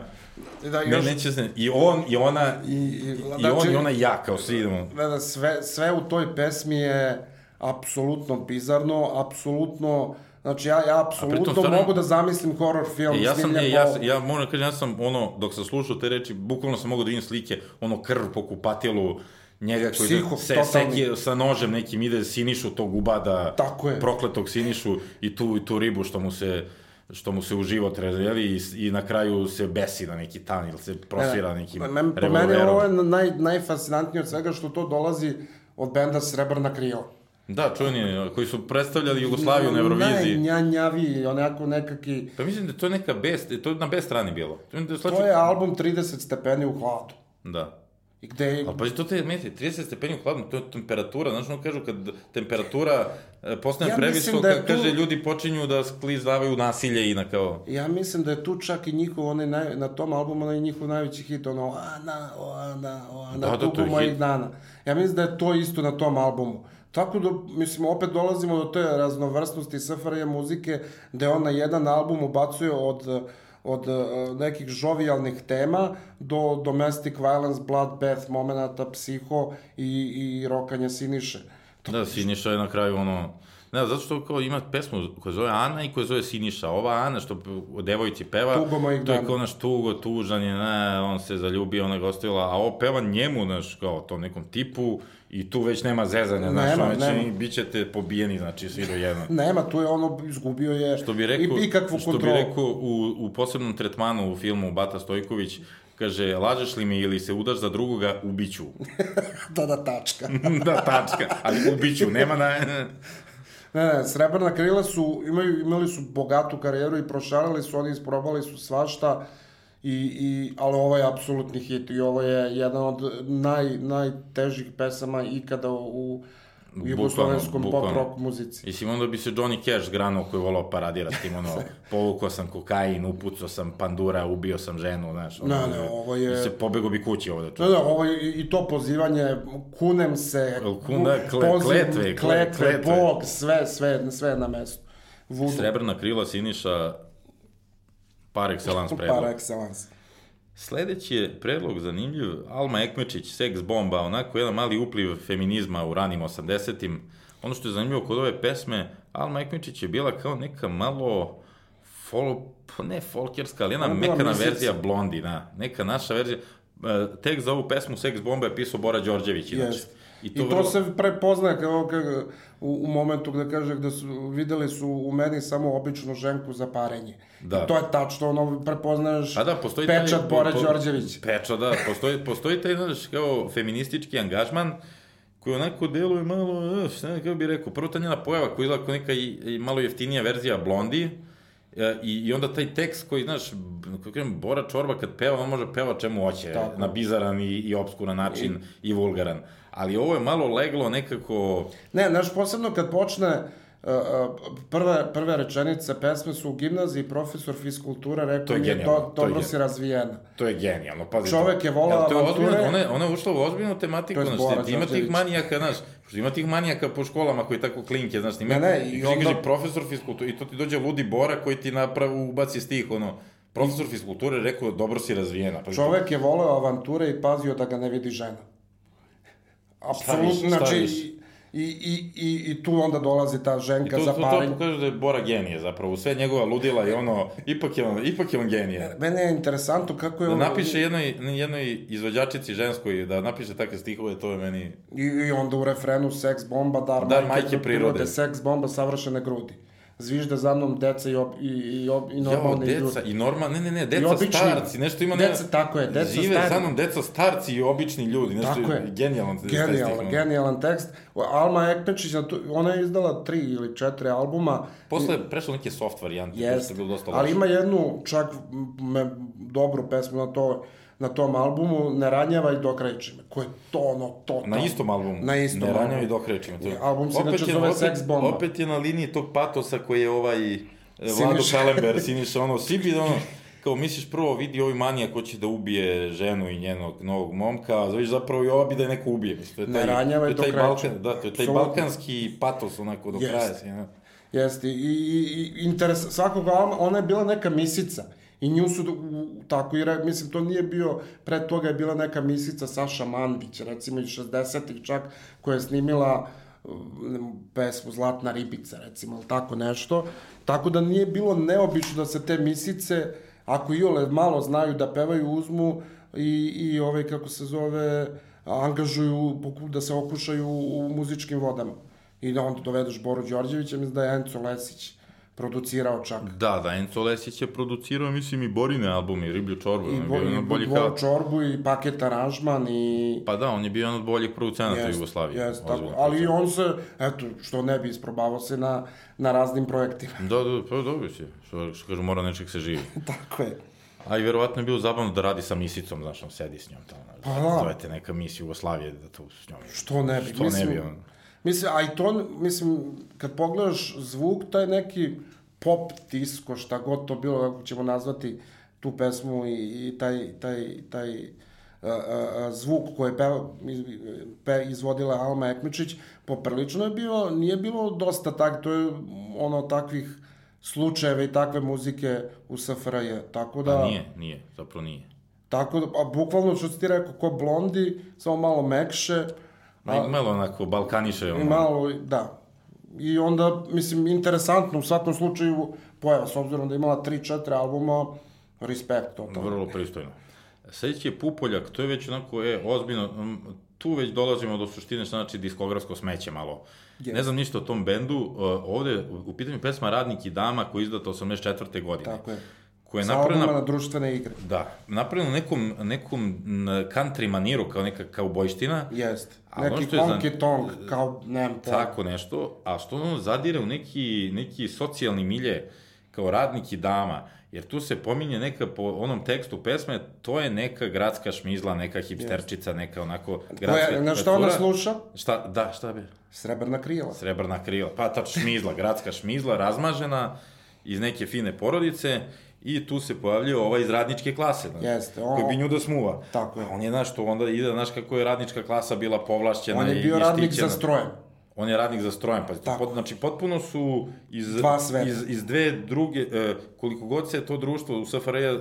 Da, ne, još, neće se, i on, i ona, i, i, i on, i ona i ja, kao svi idemo. Da, da, sve, sve u toj pesmi je apsolutno bizarno, apsolutno, znači ja, ja apsolutno stvarno- mogu da zamislim horror film E, ja sam, e, ja, sam- ja moram da kažem, ja sam, ono, dok sam slušao te reči, bukvalno sam mogao da vidim slike, ono, krv po kupatilu, njega koji Psiho, se, totalni. seki sa nožem nekim ide Sinišu tog ubada, Tako je. prokletog Sinišu i tu, i tu ribu što mu se što mu se u život razveli i, i na kraju se besi na neki tan ili se prosvira nekim Men, po meni revolverom. ovo je naj, najfascinantnije od svega što to dolazi od benda Srebrna krila. Da, čuveni, koji su predstavljali Jugoslaviju na Euroviziji. Najnjanjaviji, onako nekaki... Pa mislim da je to neka best, to je na B strani bilo. To je, To je album 30 stepeni u hladu. Da. I gde je... Ali pazi, to te meti, 30 stepeni u hladno, to je temperatura, znaš ono kažu kad temperatura e, postane Ja previsoka, da je tu- kaže ljudi počinju da sklizavaju nasilje i na kao... Ja mislim da je tu čak i njihov, onaj naj, na tom albumu, onaj njihov najveći hit, ono, Ana, o Ana, o Ana, Da, da, tugu je mojih hit. dana. Ja mislim da je to isto na tom albumu. Tako da, mislim, opet dolazimo do te raznovrsnosti SFRJ muzike, gde on na jedan album ubacuje od od uh, nekih žovijalnih tema do domestic violence, bloodbath, momenata, psiho i, i rokanja Siniše. Da, Siniša je na kraju ono... Ne, zato što kao ima pesmu koja zove Ana i koja zove Siniša. Ova Ana što o devojci peva, Tugo mojih to je kao naš tugo, tužan je, ne, on se zaljubio, ona ga ostavila, a ovo peva njemu, znaš, kao to nekom tipu i tu već nema zezanja, znaš, Nema, ono će, nema. i bit ćete pobijeni, znači, svi do jedna. Nema, tu je ono, izgubio je Što bi rekao, i, ikakvu što bi kontrolu. rekao u, u posebnom tretmanu u filmu Bata Stojković, kaže, lažeš li mi ili se udaš za drugoga, ubiću. da, da, tačka. da, tačka, ali ubiću, nema na... Ne, ne, Srebrna krila su, imaju, imali su bogatu karijeru i prošarali su, oni isprobali su svašta, i, i, ali ovo je apsolutni hit i ovo je jedan od naj, najtežih pesama ikada u, u jugoslovenskom pop rock muzici. Mislim, onda bi se Johnny Cash granuo koji volao paradira s tim, ono, povukao sam kokain, upucao sam pandura, ubio sam ženu, znaš. Ono, Ne, ne, ovo je- se pobego bi kući ovde. Da, da, ovo je i, to pozivanje, kunem se, Kun- da, kle- kletve, kle- kletve, kletve. Bog, sve, sve, sve na mestu. Vudu, Srebrna krila Siniša, par excellence predlog. par excellence. Sledeći je predlog zanimljiv, Alma Ekmečić, seks bomba, onako jedan mali upliv feminizma u ranim 80-im. Ono što je zanimljivo kod ove pesme, Alma Ekmečić je bila kao neka malo fol, pa ne folkerska, ali jedna mekana verzija blondi, na, neka naša verzija. E, Tekst za ovu pesmu Seks bomba je pisao Bora Đorđević, inače. Jest. I to, I to se prepoznaje kao, kao u, u momentu gde kaže da su videli su u meni samo običnu ženku za parenje. Da. I to je tačno, ono, prepoznaješ A da, postoji pečat taj, Bore po- Đorđević. Pečat, da, postoji, postoji taj, znaš, kao feministički angažman koji onako deluje malo, šta ne, kako bi rekao, prvo ta njena pojava koja izgleda kao neka i, i malo jeftinija verzija Blondi, e, i, i onda taj tekst koji, znaš, kako kažem, Bora Čorba kad peva, on može peva čemu hoće, Tako. na bizaran i, i obskuran način i, i vulgaran. Ali ovo je malo leglo nekako, Ne, znaš, posebno kad počne uh, uh, prve, prve rečenice pesme su u gimnaziji profesor fiskulture rekao To je mi je genijalno, do, to je dobro si razvijena. to je genijalno, pazi. Čovek to. je volao to je avanture. ozbiljno, ona, je- ona je ušla u ozbiljnu tematiku, znaš, Bora ti, ima tih manijaka, znaš, što ima tih manijaka po školama koji tako klinke, znaš, ima, Ne, ne, i i onda- kaže profesor fiskulture, i to ti dođe ludi Bora koji ti napravi, ubaci stih, ono, profesor fiskulture rekao, dobro si razvijena. Pa, Čovek je voleo avanture i pazio da ga ne vidi žena. Apsolutno, znači, i, i, i, i tu onda dolazi ta I ženka to, za to, to parenje. pokaže da je Bora genije zapravo, sve njegova ludila i ono, ipak je on, ipak je on genije. Mene je interesantno kako je Da on... napiše jednoj, jednoj izvođačici ženskoj, da napiše takve stihove, to je meni... I, I onda u refrenu seks bomba, dar, Dar majke prirode. Seks bomba, savršene grudi. Zvižde za mnom deca i, ob, i, i, ob, i normalni deca, ljudi. i normal, ne, ne, ne, deca obični. starci, nešto ima... Deca, tako je, deca Žive stari. sa mnom deca starci i obični ljudi, nešto Tako je. genijalan. Genijalan, ono. genijalan tekst. Alma tu- ona je izdala tri ili četiri albuma. Posle je prešlo neke soft varijante, yes. Što je bilo dosta ali loše. ima jednu čak me, dobru pesmu na, to, na tom albumu, Ne ranjava i dokreći me, koje je to ono, to, Na to. istom albumu. Na istom ne ranjava albumu. i dok rečimo. To. Album se inače je- zove opet, Sex Bomba. Opet je na liniji tog patosa koji je ovaj e, Vlado. Kalember, Siniša, ono, svi bi, ono, kao misliš prvo vidi ovaj manija ko će da ubije ženu i njenog novog momka, a viš zapravo i ova bi da je neko ubije. Mislim, to je Ne taj, ranjava to i je taj dok reče. Balkan, da, to je taj balkanski patos onako do kraja. Ja. Jeste, i, i, i interes, svakog albuma, ona je bila neka misica. I nju su, u- tako i re, mislim, to nije bio, pre toga je bila neka misica Saša Mandić, recimo iz 60-ih čak, koja je snimila um, pesmu Zlatna ribica, recimo, ili tako nešto. Tako da nije bilo neobično da se te misice, ako i ole malo znaju da pevaju, uzmu i, i ovaj, kako se zove, angažuju, da se okušaju u muzičkim vodama. I da onda dovedeš Boru Đorđevića, mislim da je Enco Lesić producirao čak. Da, da, Enzo Lesić je producirao, mislim, i Borine albume, i Riblju čorbu. I, bo, i boljih al- Čorbu i paket aranžman i... Pa da, on je bio jedan od boljih producenata u Jest, Jugoslaviji. jest, tako, ali i on se, eto, što ne bi isprobavao se na, na raznim projektima. Da, da, pa dobro si. Što, što kažu, mora nečeg se živi. tako je. A i verovatno je bilo zabavno da radi sa misicom, znaš, on sedi s njom tamo. Pa da. Zovete neka mis Jugoslavije da to s njom. Što ne bi? Što ne bi, on. Mislim, a i to, mislim, kad pogledaš zvuk, taj neki pop disco, šta god to bilo, kako ćemo nazvati tu pesmu i, i taj, taj, taj a, a, a, zvuk koji je peva, pe, izvodila Alma Ekmičić, poprilično je bio, nije bilo dosta tak, to je ono takvih slučajeva i takve muzike u SFRJ, tako da... Pa nije, nije, zapravo nije. Tako da, a bukvalno što ti rekao, ko blondi, samo malo mekše, Ma, malo onako balkaniše, ono. malo, da, I onda, mislim, interesantno u svakom slučaju pojava, s obzirom da je imala 3-4 albuma, respekt totalno. Vrlo pristojno. Sledeći je Pupoljak, to je već onako, e, ozbiljno, tu već dolazimo do suštine što znači diskografsko smeće malo. Yes. Ne znam ništa o tom bendu, uh, ovde u pitanju pesma Radnik i dama koja je izdata 84. godine. Tako je. Koja je napravljena, na društvene igre. da, napravljena nekom, nekom country maniru, kao neka kaubojština. Jest. A ono Neki što je za- konki tong, kao, nemam pojma. Tako nešto, a što ono zadire u neki, neki socijalni milje, kao radnik i dama, jer tu se pominje neka po onom tekstu pesme, to je neka gradska šmizla, neka hipsterčica, neka onako gradska... Koja, na šta ona sluša? Šta, da, šta be? Srebrna krila. Srebrna krila. Pa ta šmizla, gradska šmizla, razmažena iz neke fine porodice i tu se pojavljuje ovaj iz radničke klase, znaš, Jeste, on- koji bi nju da smuva. Tako je. On je, znaš, to onda ide, znaš kako je radnička klasa bila povlašćena On je i bio radnik za strojem. On je radnik za strojem, pa Tako. pot, znači potpuno su iz, iz, iz dve druge, e, koliko god se to društvo u SFRJ e,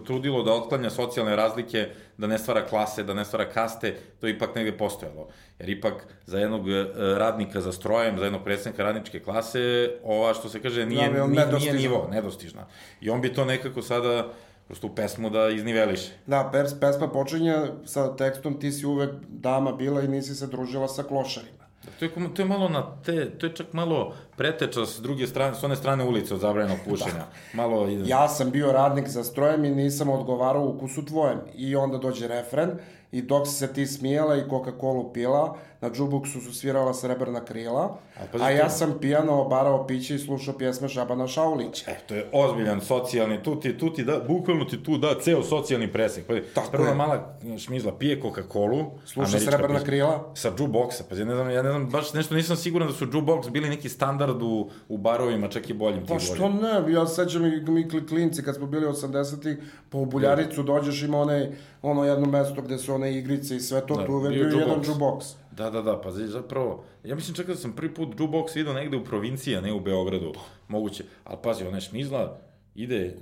trudilo da otklanja socijalne razlike, da ne stvara klase, da ne stvara kaste, to je ipak negde postojalo. Jer ipak za jednog e, radnika za strojem, za jednog predsednika radničke klase, ova što se kaže nije, Da, nije, nije nivo, nedostižna. I on bi to nekako sada kroz tu pesmu da izniveliše. Da, pers, pesma počinje sa tekstom ti si uvek dama bila i nisi se družila sa klošarima. To je, to je malo na te, to je čak malo preteča s druge strane, s one strane ulice od zabranjenog pušenja. Malo i... Ja sam bio radnik za strojem i nisam odgovarao ukusu tvojem. I onda dođe refren i dok se ti smijela i Coca-Cola pila, na džuboksu su svirala srebrna krila, A, pazi a ja sam pijano obarao piće i slušao pjesme Šabana Šaulića. E, to je ozbiljan socijalni, tu ti, tu ti da, bukvalno ti tu da ceo socijalni presek. Pa, Tako prva je. mala šmizla pije Coca-Colu, Sluša Srebrna pića, krila. Sa jukeboxa, pa ja ne znam, ja ne znam, baš nešto nisam siguran da su jukebox bili neki standard u, u barovima, čak i boljim Pa što ne, ja sećam i mi kli- klinci kad smo bili 80-ih, pa u Buljaricu dođeš ima onaj, ono jedno mesto gde su one igrice i sve to, Da, tu uvek bio jedan jukebox. Da, da, da, pa zapravo, ja mislim čak da sam prvi put jukebox vidio negde u provinciji, a ne u Beogradu, moguće, ali pazi, ona je šmizla, ide, e,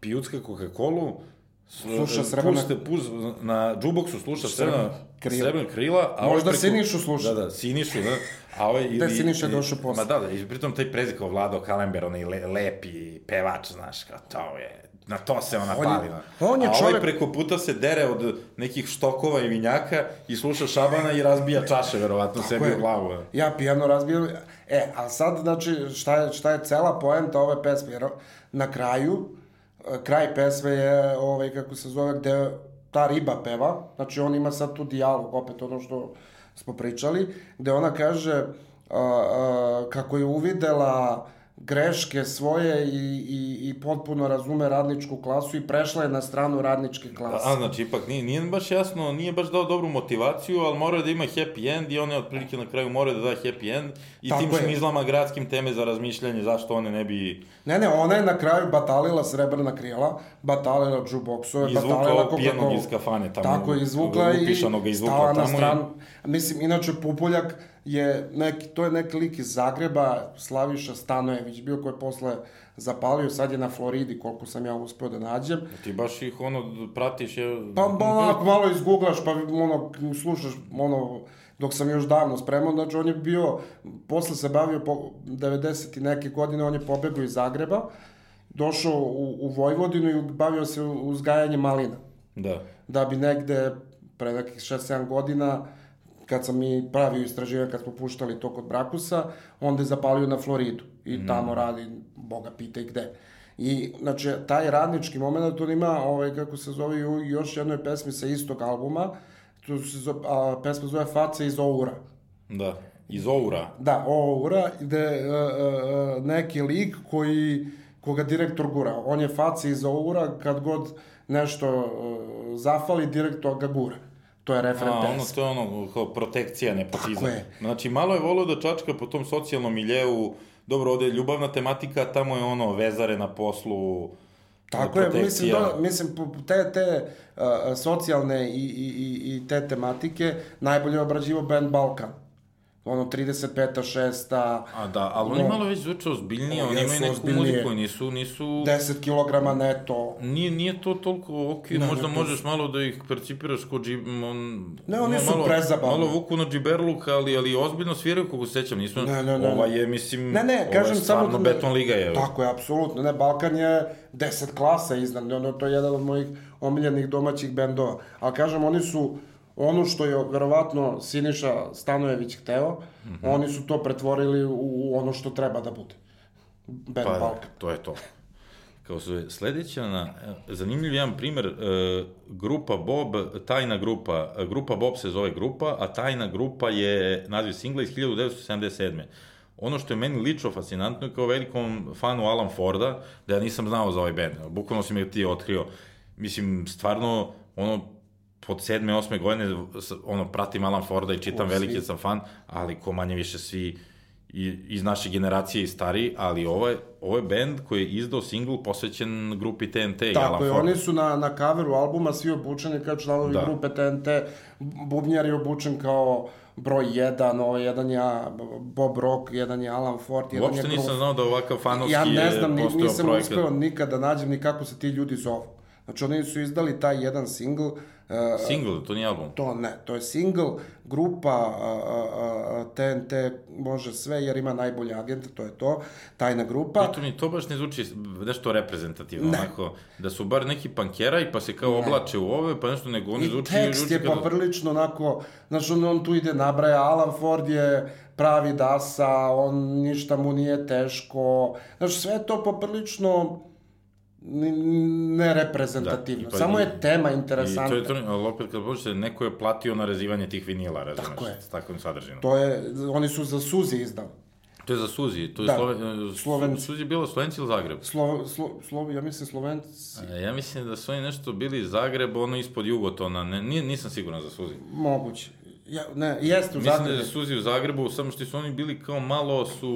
pijucka Coca-Colu, s- Sluša e, srebrna- puste, puz, na jukeboxu sluša Srebrna krila. srebrna krila, a Možda ovaj Sinišu sluša. Da, da, Sinišu, da. A ovaj, Da, Siniša došao posle. Ma da, da, i pritom taj prezik kao Vlado Kalember, onaj le, lepi pevač, znaš, kao to je, na to se ona On je- pali. na. on je a ovaj čovek- preko puta se dere od nekih štokova i vinjaka i sluša šabana i razbija čaše, verovatno, sebi je. u glavu. Ja pijano razbio. E, a sad, znači, šta je, šta je cela poenta ove pesme? Jer na kraju, e, kraj pesme je, ovaj, kako se zove, gde ta riba peva, znači on ima sad tu dijalog, opet ono što smo pričali, gde ona kaže a, a, kako je uvidela greške svoje i, i, i potpuno razume radničku klasu i prešla je na stranu radničke klase. A, znači, ipak nije, nije baš jasno, nije baš dao dobru motivaciju, ali mora da ima happy end i on je otprilike na kraju mora da da happy end i Tako tim je. šmizlama gradskim teme za razmišljanje zašto one ne bi Ne, ne, ona je na kraju batalila srebrna krila, batalila Izvukla batalila ovog pijenog Coca-Cola. iz kafane tamo, Tako izvukla i upišanog ga izvukla stala na tamo i- stranu. Mislim, inače, Pupoljak je neki, to je neki lik iz Zagreba, Slaviša Stanojević, bio koji je posle zapalio, sad je na Floridi, koliko sam ja uspeo da nađem. ti baš ih ono pratiš je Pa malo, malo izgooglaš, pa ono, slušaš, ono, dok sam još davno spremao, znači on je bio, posle se bavio po 90 i neke godine, on je pobegao iz Zagreba, došao u, u Vojvodinu i bavio se uzgajanjem malina. Da. Da bi negde, pre nekih 6-7 godina, kad sam mi pravio istraživanje, kad smo puštali to kod Brakusa, onda je zapalio na Floridu. I tamo radi, boga pita i gde. I, znači, taj radnički moment, on ima, ovaj, kako se zove, i još jednoj pesmi sa istog albuma, tu se zove, a, pesma zove Face iz Oura. Da. Iz Oura. Da, Oura, gde e, neki lik koji, koga direktor gura. On je Face iz Oura, kad god nešto e, zafali, direktor ga gura. To je refren A, ono, to je ono, kao protekcija, nepotizam. Tako je. Znači, malo je volio da čačka po tom socijalnom miljeu, dobro, ovde je ljubavna tematika, tamo je ono, vezare na poslu, Tako je, mislim, do, mislim, te, te uh, socijalne i, i, i, te tematike najbolje je obrađivo band Balkan. Ono 35-a, 6-a. A da, ali oni malo već zvuče ozbiljnije, oni imaju neku ozbiljnije. muziku, nisu, nisu... 10 kg neto. Nije, nije to toliko ok, Ne, možda ne, to možeš malo da ih percipiraš kod džib... On, Ne, oni su malo, prezabavni. Malo vuku na džiberluk, ali, ali ozbiljno sviraju, kako se sećam, nisu... Ne, ne, ne, Ova je, mislim, Ne, ne, ova kažem je samo... stvarno beton liga je. Tako je, apsolutno. Ne, Balkan je 10 klasa iznad, ono, to je jedan od mojih omiljenih domaćih bendova. Ali kažem, oni su ono što je verovatno Siniša Stanojević hteo, mm. -hmm. oni su to pretvorili u, ono što treba da bude. Band Pa, Balkan. to je to. Kao se sledeća, na, zanimljiv jedan primer, e, grupa Bob, tajna grupa, grupa Bob se zove grupa, a tajna grupa je naziv singla iz 1977. Ono što je meni lično fascinantno je kao velikom fanu Alan Forda, da ja nisam znao za ovaj band. Bukvalno si me ti otkrio. Mislim, stvarno, ono, pod sedme, osme godine, ono, pratim Alan Forda i čitam, O, veliki svi. sam fan, ali ko manje više svi i, iz naše generacije i stariji, ali ovo je, ovo je band koji je izdao singl posvećen grupi TNT i Tako Alan je, Ford. oni su na, na kaveru albuma svi obučeni kao članovi Da. grupe TNT. Bubnjar je obučen kao broj 1, ovo jedan je Bob Rock, jedan je Alan Ford, jedan Uopšte je nisam Groove. znao da ovakav fanovski Ja ne znam, ni, nisam projekat. uspeo nikad da nađem ni kako se ti ljudi zovu. Znači oni su izdali taj jedan single, uh, Single, to nije album. to ne, to je single, grupa uh, uh, TNT može sve jer ima najbolje agente, to je to, tajna grupa. Pritom mi to baš ne zvuči nešto reprezentativno, Ne. onako, da su bar neki pankeraj, pa se kao oblače u ove, pa nešto nego oni I zvuči... tekst zvuči je poprilično onako, znači on, on tu ide nabraja, Alan Ford je pravi dasa, on ništa mu nije teško, znači sve to poprilično nereprezentativno, Da, pa Samo i- je tema I to interesantna. je to, ali opet kad počete, neko je platio narezivanje tih vinila, razumeš, Tako je. s takvim sadržinom. To je, oni su za Suzi izdali. To je za Suzi, to je Da, Slove, Slovenci. Suzi je bila Slovenci ili Zagreb? Slo, slo, slo, ja mislim Slovenci, E, Ja mislim da su oni nešto bili iz Zagreba, ono ispod Jugotona, ne, nisam siguran za Suzi. moguće. Ja, ne, jeste u Mislim da Zagrebu. je Suzi u Zagrebu, samo što su oni bili kao malo su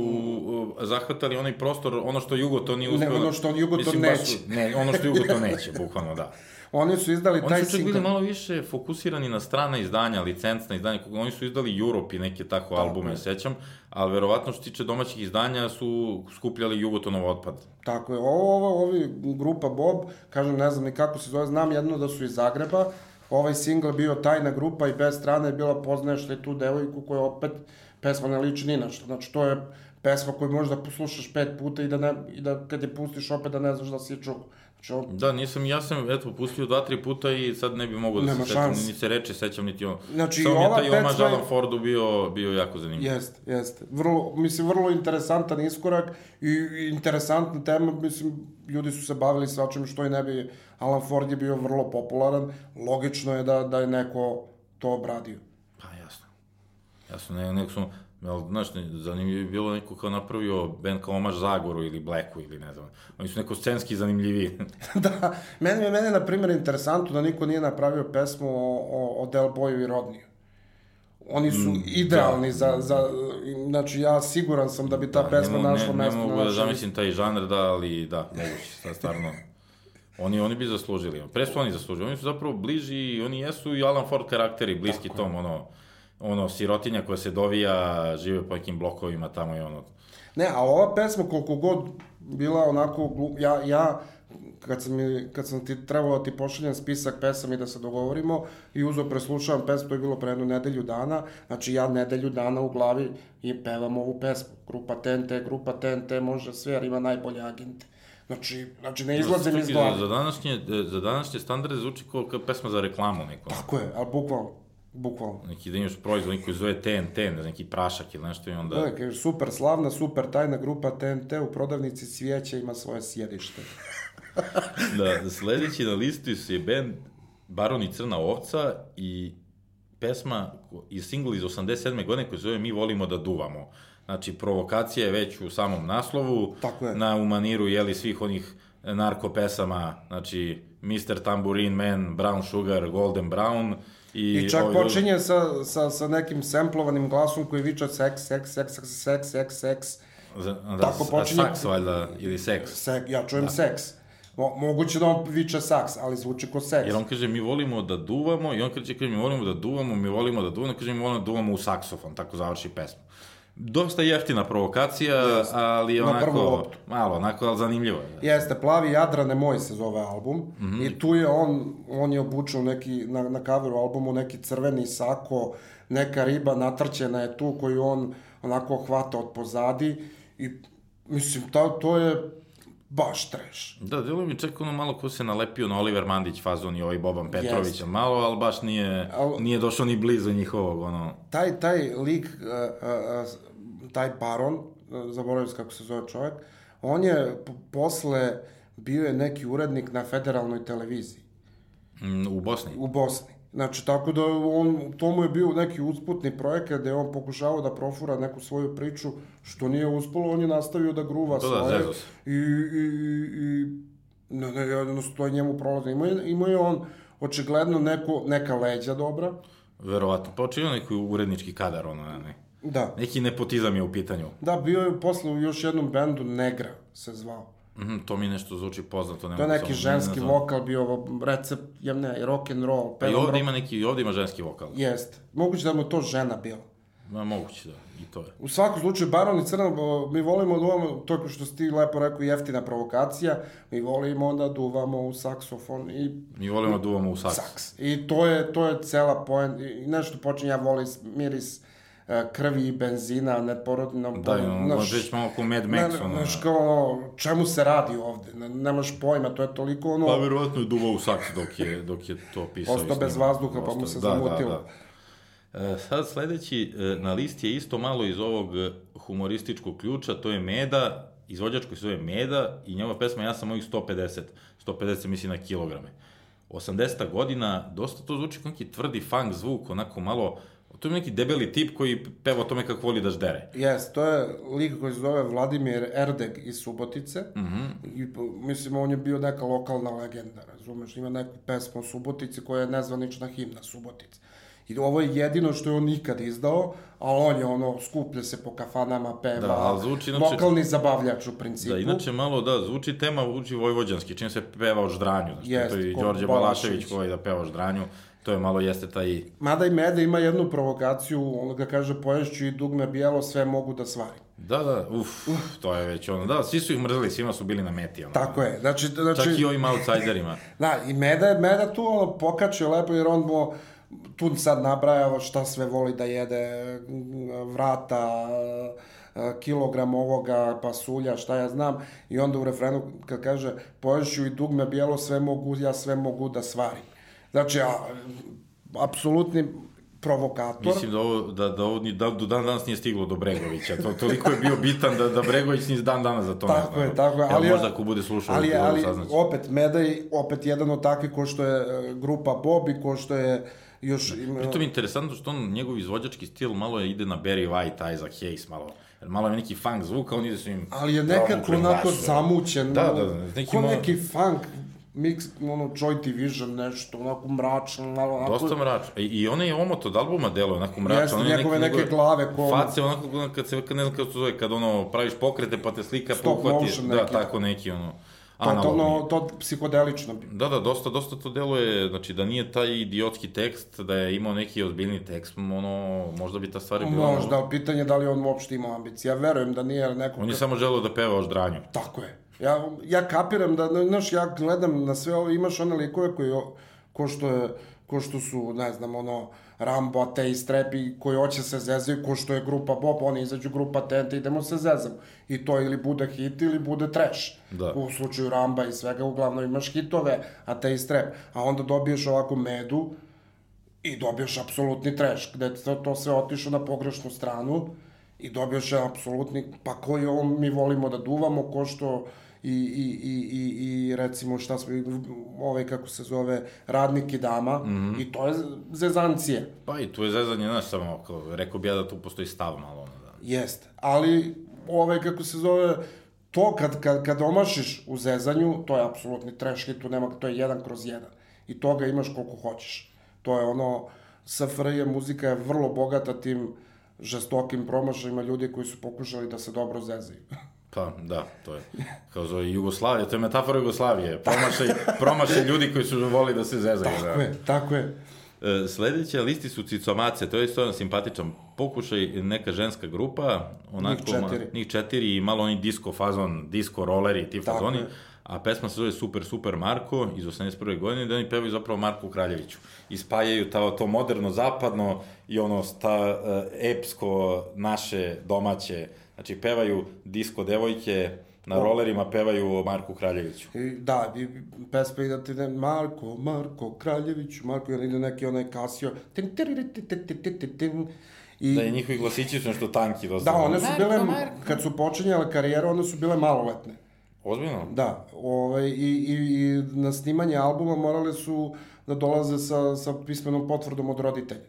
uh, zahvatali onaj prostor, ono što Jugoton nije Ne, uspeo. ono što Mislim, baš neće. su- ne, ono što Jugoton neće, bukvalno da. Oni su izdali taj Oni su čak bili malo više fokusirani na strana izdanja, licencna izdanja, oni su izdali Europe i neke tako albume, je. sećam, ali verovatno što tiče domaćih izdanja su skupljali Jugotonov otpad. Tako je, ovo, ovo, ovi grupa Bob, kažem, ne znam ni kako se zove, znam jedno da su iz Zagreba, ovaj single bio tajna grupa i bez strane je bila poznaješ li tu devojku koja opet pesma ne liči ni na što. Znači, to je pesma koju možda poslušaš pet puta i da, ne, i da kad je pustiš opet da ne znaš da si je čuo. Znači, on, Da, nisam, ja sam, eto, pustio dva, tri puta i sad ne bi mogao da Nema se sećam, ni se reče, sećam, niti on. Znači, Samo je taj omaž Alan Fordu bio, bio jako zanimljiv. Jeste, jeste. Vrlo, mislim, vrlo interesantan iskorak i interesantna tema, mislim, ljudi su se bavili svačim što i ne bi, Alan Ford je bio vrlo popularan, logično je da, da je neko to obradio. Pa jasno. Jasno, ne, nek su, jel, znaš, ne, zanimljivo je bilo neko kao napravio band kao omaž Zagoru ili Blacku ili ne znam. Oni su neko scenski zanimljiviji. da, meni je, meni je, na primjer, interesantno da niko nije napravio pesmu o, o, o Del Boyu i Rodniju. Oni su Mm, idealni da. za, za, znači ja siguran sam da bi ta pesma ne, mogu- našla ne, ne mesto na mogu da zamislim taj žanr, da, ali da, moguće, sad stvarno. Oni, oni bi zaslužili. Pre su oni zaslužili. Oni su zapravo bliži, oni jesu i Alan Ford karakteri, bliski tom, ono, ono, sirotinja koja se dovija, žive po nekim blokovima tamo i ono. Ne, a ova pesma koliko god bila onako, ja, ja kad sam, kad sam ti trebalo da ti pošaljem spisak pesama i da se dogovorimo i uzo preslušavam pesmu, to je bilo pre jednu nedelju dana, znači ja nedelju dana u glavi i pevam ovu pesmu. Grupa TNT, grupa TNT može sve jer ima najbolje agente. Znači, znači ne izlazim iz Čak i glave. Za, za, današnje, za današnje standarde zvuči kao, kao pesma za reklamu neko. Tako je, ali bukvalno, bukvalno. Neki da imaš proizvod, neki zove TNT, ne znam, neki prašak ili nešto i onda... Da, kaže, super slavna, super tajna grupa TNT u prodavnici cvijeća ima svoje sjedište. da, sledeći na listu je band Baron i Crna ovca i pesma i single iz 87. godine koji zove Mi volimo da duvamo. Znači, provokacija je već u samom naslovu, Tako je. na u maniru, jeli, svih onih narko pesama, znači, Mr. Tambourine Man, Brown Sugar, Golden Brown, I, I čak ovi- počinje sa, sa, sa nekim semplovanim glasom koji viče seks, seks, seks, seks, seks, seks, seks. Da, Tako počinje- Saks, valjda, ili seks. Sek, ja čujem da. seks. Mo, moguće da on viče saks, ali zvuči ko seks. Jer on kaže, mi volimo da duvamo, i on kaže, mi volimo da duvamo, mi volimo da duvamo, kaže, mi volimo da duvamo u saksofon, tako završi pesmu. Dosta jeftina provokacija, Jeste. ali onako, malo, onako, ali zanimljivo. je. Jeste, Plavi Jadrane moj se zove album mm. -hmm. i tu je on, on je obučen u neki, na, na coveru albumu neki crveni sako, neka riba natrćena je tu koju on onako hvata od pozadi i mislim, ta, to je baš treš. Da, delo mi čak ono malo ko se nalepio na Oliver Mandić fazon i ovaj Boban Petrović, Jeste. malo, ali baš nije, Al- nije došao ni blizu njihovog, ono, Taj, taj lik, uh, uh, taj baron, uh, zaboravim se kako se zove čovjek, on je posle bio je neki urednik na federalnoj televiziji. mm, u Bosni. u Bosni. Znači, tako da on, to mu je bio neki usputni projekat gde je on pokušavao da profura neku svoju priču, što nije uspelo, on je nastavio da gruva To da, svoje. se. I, i, i, i ne, ne, jednostavno to je njemu prolazno. Imao je, imao je on očigledno neko, neka leđa dobra. Verovatno. Pa očigledno neki urednički kadar, ono, ne. Da. Neki nepotizam je u pitanju. Da, bio je posle u još jednom bendu Negra se zvao. Mhm, to mi nešto zvuči poznato. Ne To je neki ženski ne vokal bio, ovo, recept, ja ne, rock and roll. Pa i ovde rock- ima neki, i ovde ima ženski vokal. Jeste. Moguće da mu to žena bila. Ma, moguće da, i to je. U svakom slučaju, Baron i Crna, o, mi volimo da duvamo, to što si ti lepo rekao, jeftina provokacija, mi volimo da duvamo u saksofon i Mi volimo da duvamo u saks. saks. I to je, to je cela poen, i nešto počinje, ja volim miris krvi i benzina, neporodno... Da, i ono, reći malo kao Mad Max, ono. Znaš, kao ono, čemu se radi ovde? Ne, nemaš pojma, to je toliko ono... Pa verovatno je duvao u saks dok je, dok je to pisao. Ostao i bez vazduha, pa mu se da, zamutilo. Da, da. E, sad sledeći e, na listi je isto malo iz ovog e, humorističkog ključa, to je Meda, izvođač koji se zove Meda i njegova pesma Ja sam mojih 150, 150 se misli na kilograme. 80. godina, dosta to zvuči kao neki tvrdi funk zvuk, onako malo, to je neki debeli tip koji peva o tome kako voli da ždere. Jes, to je lik koji se zove Vladimir Erdeg iz Subotice. Mm. -hmm. I, mislim, on je bio neka lokalna legenda, razumeš? Ima neku pesmu o Subotici koja je nezvanična himna Subotice. I ovo je jedino što je on ikad izdao, a on je ono, skuplja se po kafanama, peva, Da, ali zvuči, znači- lokalni zabavljač u principu. Da, inače malo, da, zvuči tema, zvuči vojvođanski, čim se peva o ždranju, znači, Jest, to je Đorđe. Balašević koji da peva o ždranju, to je malo, jeste taj, Mada i Mede ima jednu provokaciju, on ga kaže, poješću i dugme bijelo, sve mogu da svarim. da, da, uf, to je već ono, da, svi su ih mrzeli, svima su bili na meti, ono. Tako je, znači... znači Čak i ovim outsiderima. Da, i Meda, je- Meda tu ono pokačio lepo, jer on mu tu sad nabraja šta sve voli da jede, vrata, kilogram ovoga, pasulja, šta ja znam, i onda u refrenu kad kaže poješću i dugme bijelo, sve mogu, ja sve mogu da svarim. Znači, a, apsolutni provokator. Mislim da ovo, da, da ovo ni, da, do dan danas nije stiglo do Bregovića, to toliko je bio bitan da, da Bregović ni dan danas za to ne Tako je, tako je. Ali, možda ako bude slušao, ali, ali, ali, opet, Meda je opet jedan od takvih ko što je e, grupa Bob i ko što je još... ima- Pritom je interesantno što on, njegov izvođački stil malo je ide na Barry White, Isaac Hayes, malo, malo je neki funk zvuk, a on ide su im... Ali je nekako onako basu. zamućen. Da, da, da, neki Ko malo- neki funk, mix, ono, Joy Division, nešto, onako mračno, malo onako... Dosta mrač. I, I onaj omot od albuma delo, onako mračno. Jeste, njegove neki- neke glave ko- Face, onako, kad se, kad ne znam kako se zove, kad ono, praviš pokrete pa te slika pohvati. motion Da, tako neki, ono, analogni. to psihodelično bi. Da, da, dosta, dosta to deluje, znači da nije taj idiotski tekst, da je imao neki ozbiljni tekst, ono, možda bi ta stvar bila... Možda, ali pitanje je da li on uopšte ima ambicije. Ja verujem da nije neko... On je samo želeo da peva o ždranju. Tako je. Ja, ja kapiram da, znaš, ja gledam na sve ovo, imaš one likove koji, ko što je, ko što su, ne znam, ono, Rambo, Ateist, Trepi, koji hoće se zezaju, ko što je grupa Bob, oni izađu grupa Tente, idemo se zezam. I to ili bude hit ili bude trash. Da. U slučaju Ramba i svega, uglavnom imaš hitove, Ateist, Rap. A onda dobiješ ovako medu i dobiješ apsolutni trash, gde to, to sve otišlo na pogrešnu stranu i dobiješ apsolutni, pa koji ovo mi volimo da duvamo, ko što i, i, i, i, i recimo šta smo, ovaj kako se zove, radnik i dama, mm -hmm. i to je zezancije. Pa i tu je zezanje, znaš, samo, kao, rekao bi ja da tu postoji stav malo, ono, da. Jeste, ali ovaj kako se zove, to kad, kad, kad omašiš u zezanju, to je apsolutni trash hit, tu nema, to je jedan kroz jedan. I toga imaš koliko hoćeš. To je ono, SFRJ muzika je vrlo bogata tim žestokim promašajima ljudi koji su pokušali da se dobro zezaju. Pa, da, to je. Kao zove Jugoslavija, to je metafora Jugoslavije. Promašaj, promašaj ljudi koji su voli da se zezaju. Tako da. je, tako je. E, sledeća listi su Cicomace, to je isto jedan simpatičan pokušaj, neka ženska grupa, onako, Njih četiri. Ma, njih četiri i malo oni disco fazon, disco rolleri, ti fazoni, je. a pesma se zove Super Super Marko iz 81. godine, da oni pevaju zapravo Marku Kraljeviću. I spajaju ta, to moderno zapadno i ono ta uh, epsko naše domaće, znači pevaju disco devojke, na O. rolerima pevaju o Marku Kraljeviću. I, da, i pesma ide ti ne, Marko, Marko, Kraljević, Marko, ili neki onaj Casio, tin, tin. I, Da, i njihovi glasići su nešto tanki. Dosta. da, one su Marko, bile, Marko. kad su počinjale karijeru, one su bile maloletne. Ozbiljno? Da, ovaj, i, i, i na snimanje albuma morale su da dolaze sa, sa pismenom potvrdom od roditelja.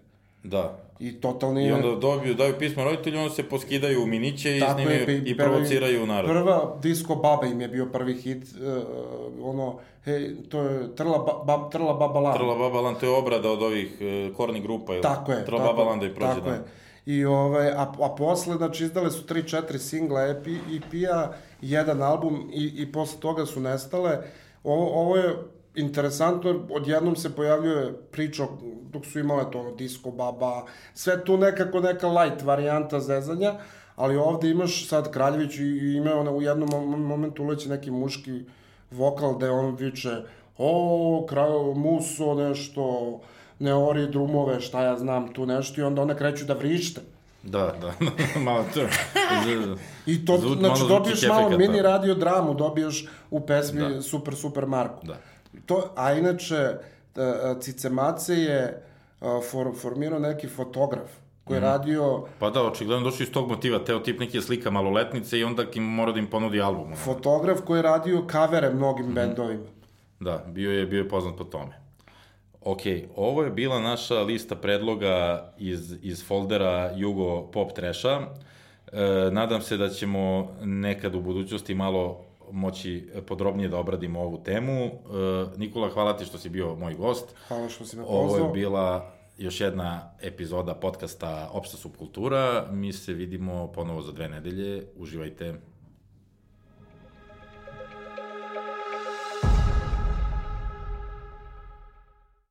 Da. I totalni... I onda dobiju, daju pismo roditelju, onda se poskidaju u miniće i Tako je, snimaju pe- i provociraju narod. Prva Disco Baba im je bio prvi hit, uh, ono, hej, to je Trla, ba, ba, Trla Baba Lan. Trla Baba Land, to je obrada od ovih e, korni grupa. Ili? Tako je. Trla tako, Baba Landa i prođe Tako dan. je. I ovaj, a, a posle, znači, izdale su 3-4 singla EP, EP-a, jedan album i, i posle toga su nestale. Ovo, ovo je interesantno, odjednom se pojavljuje priča dok su imale to ono, disco baba, sve tu nekako neka light varijanta zezanja, ali ovde imaš sad Kraljević i, ima ona u jednom mom- momentu uleće neki muški vokal gde on viče o, kraj, muso, nešto, ne ori drumove, šta ja znam, tu nešto, i onda one kreću da vrište. Da, da, malo to. I to, znači, dobiješ malo efekata. mini radio dramu, dobiješ u pesmi Da. Super, Super Marko. Da. To, a inače, e, e, Cicemace je e, for, formirao neki fotograf koji je radio Pa da, očigledno došli iz tog motiva, teo tip neki slika maloletnice i onda im mora da im ponudi album. ono. fotograf koji je radio kavere mnogim Mhm. bendovima. Da, bio je, bio je poznat po tome. Ok, ovo je bila naša lista predloga iz, iz foldera Jugo Pop Treša. E, nadam se da ćemo nekad u budućnosti malo moći podrobnije da obradimo ovu temu. E, Nikola, hvala ti što si bio moj gost. Hvala što si me Ovo je pozvao. bila još jedna epizoda podcasta Opšta subkultura. Mi se vidimo ponovo za dve nedelje. Uživajte.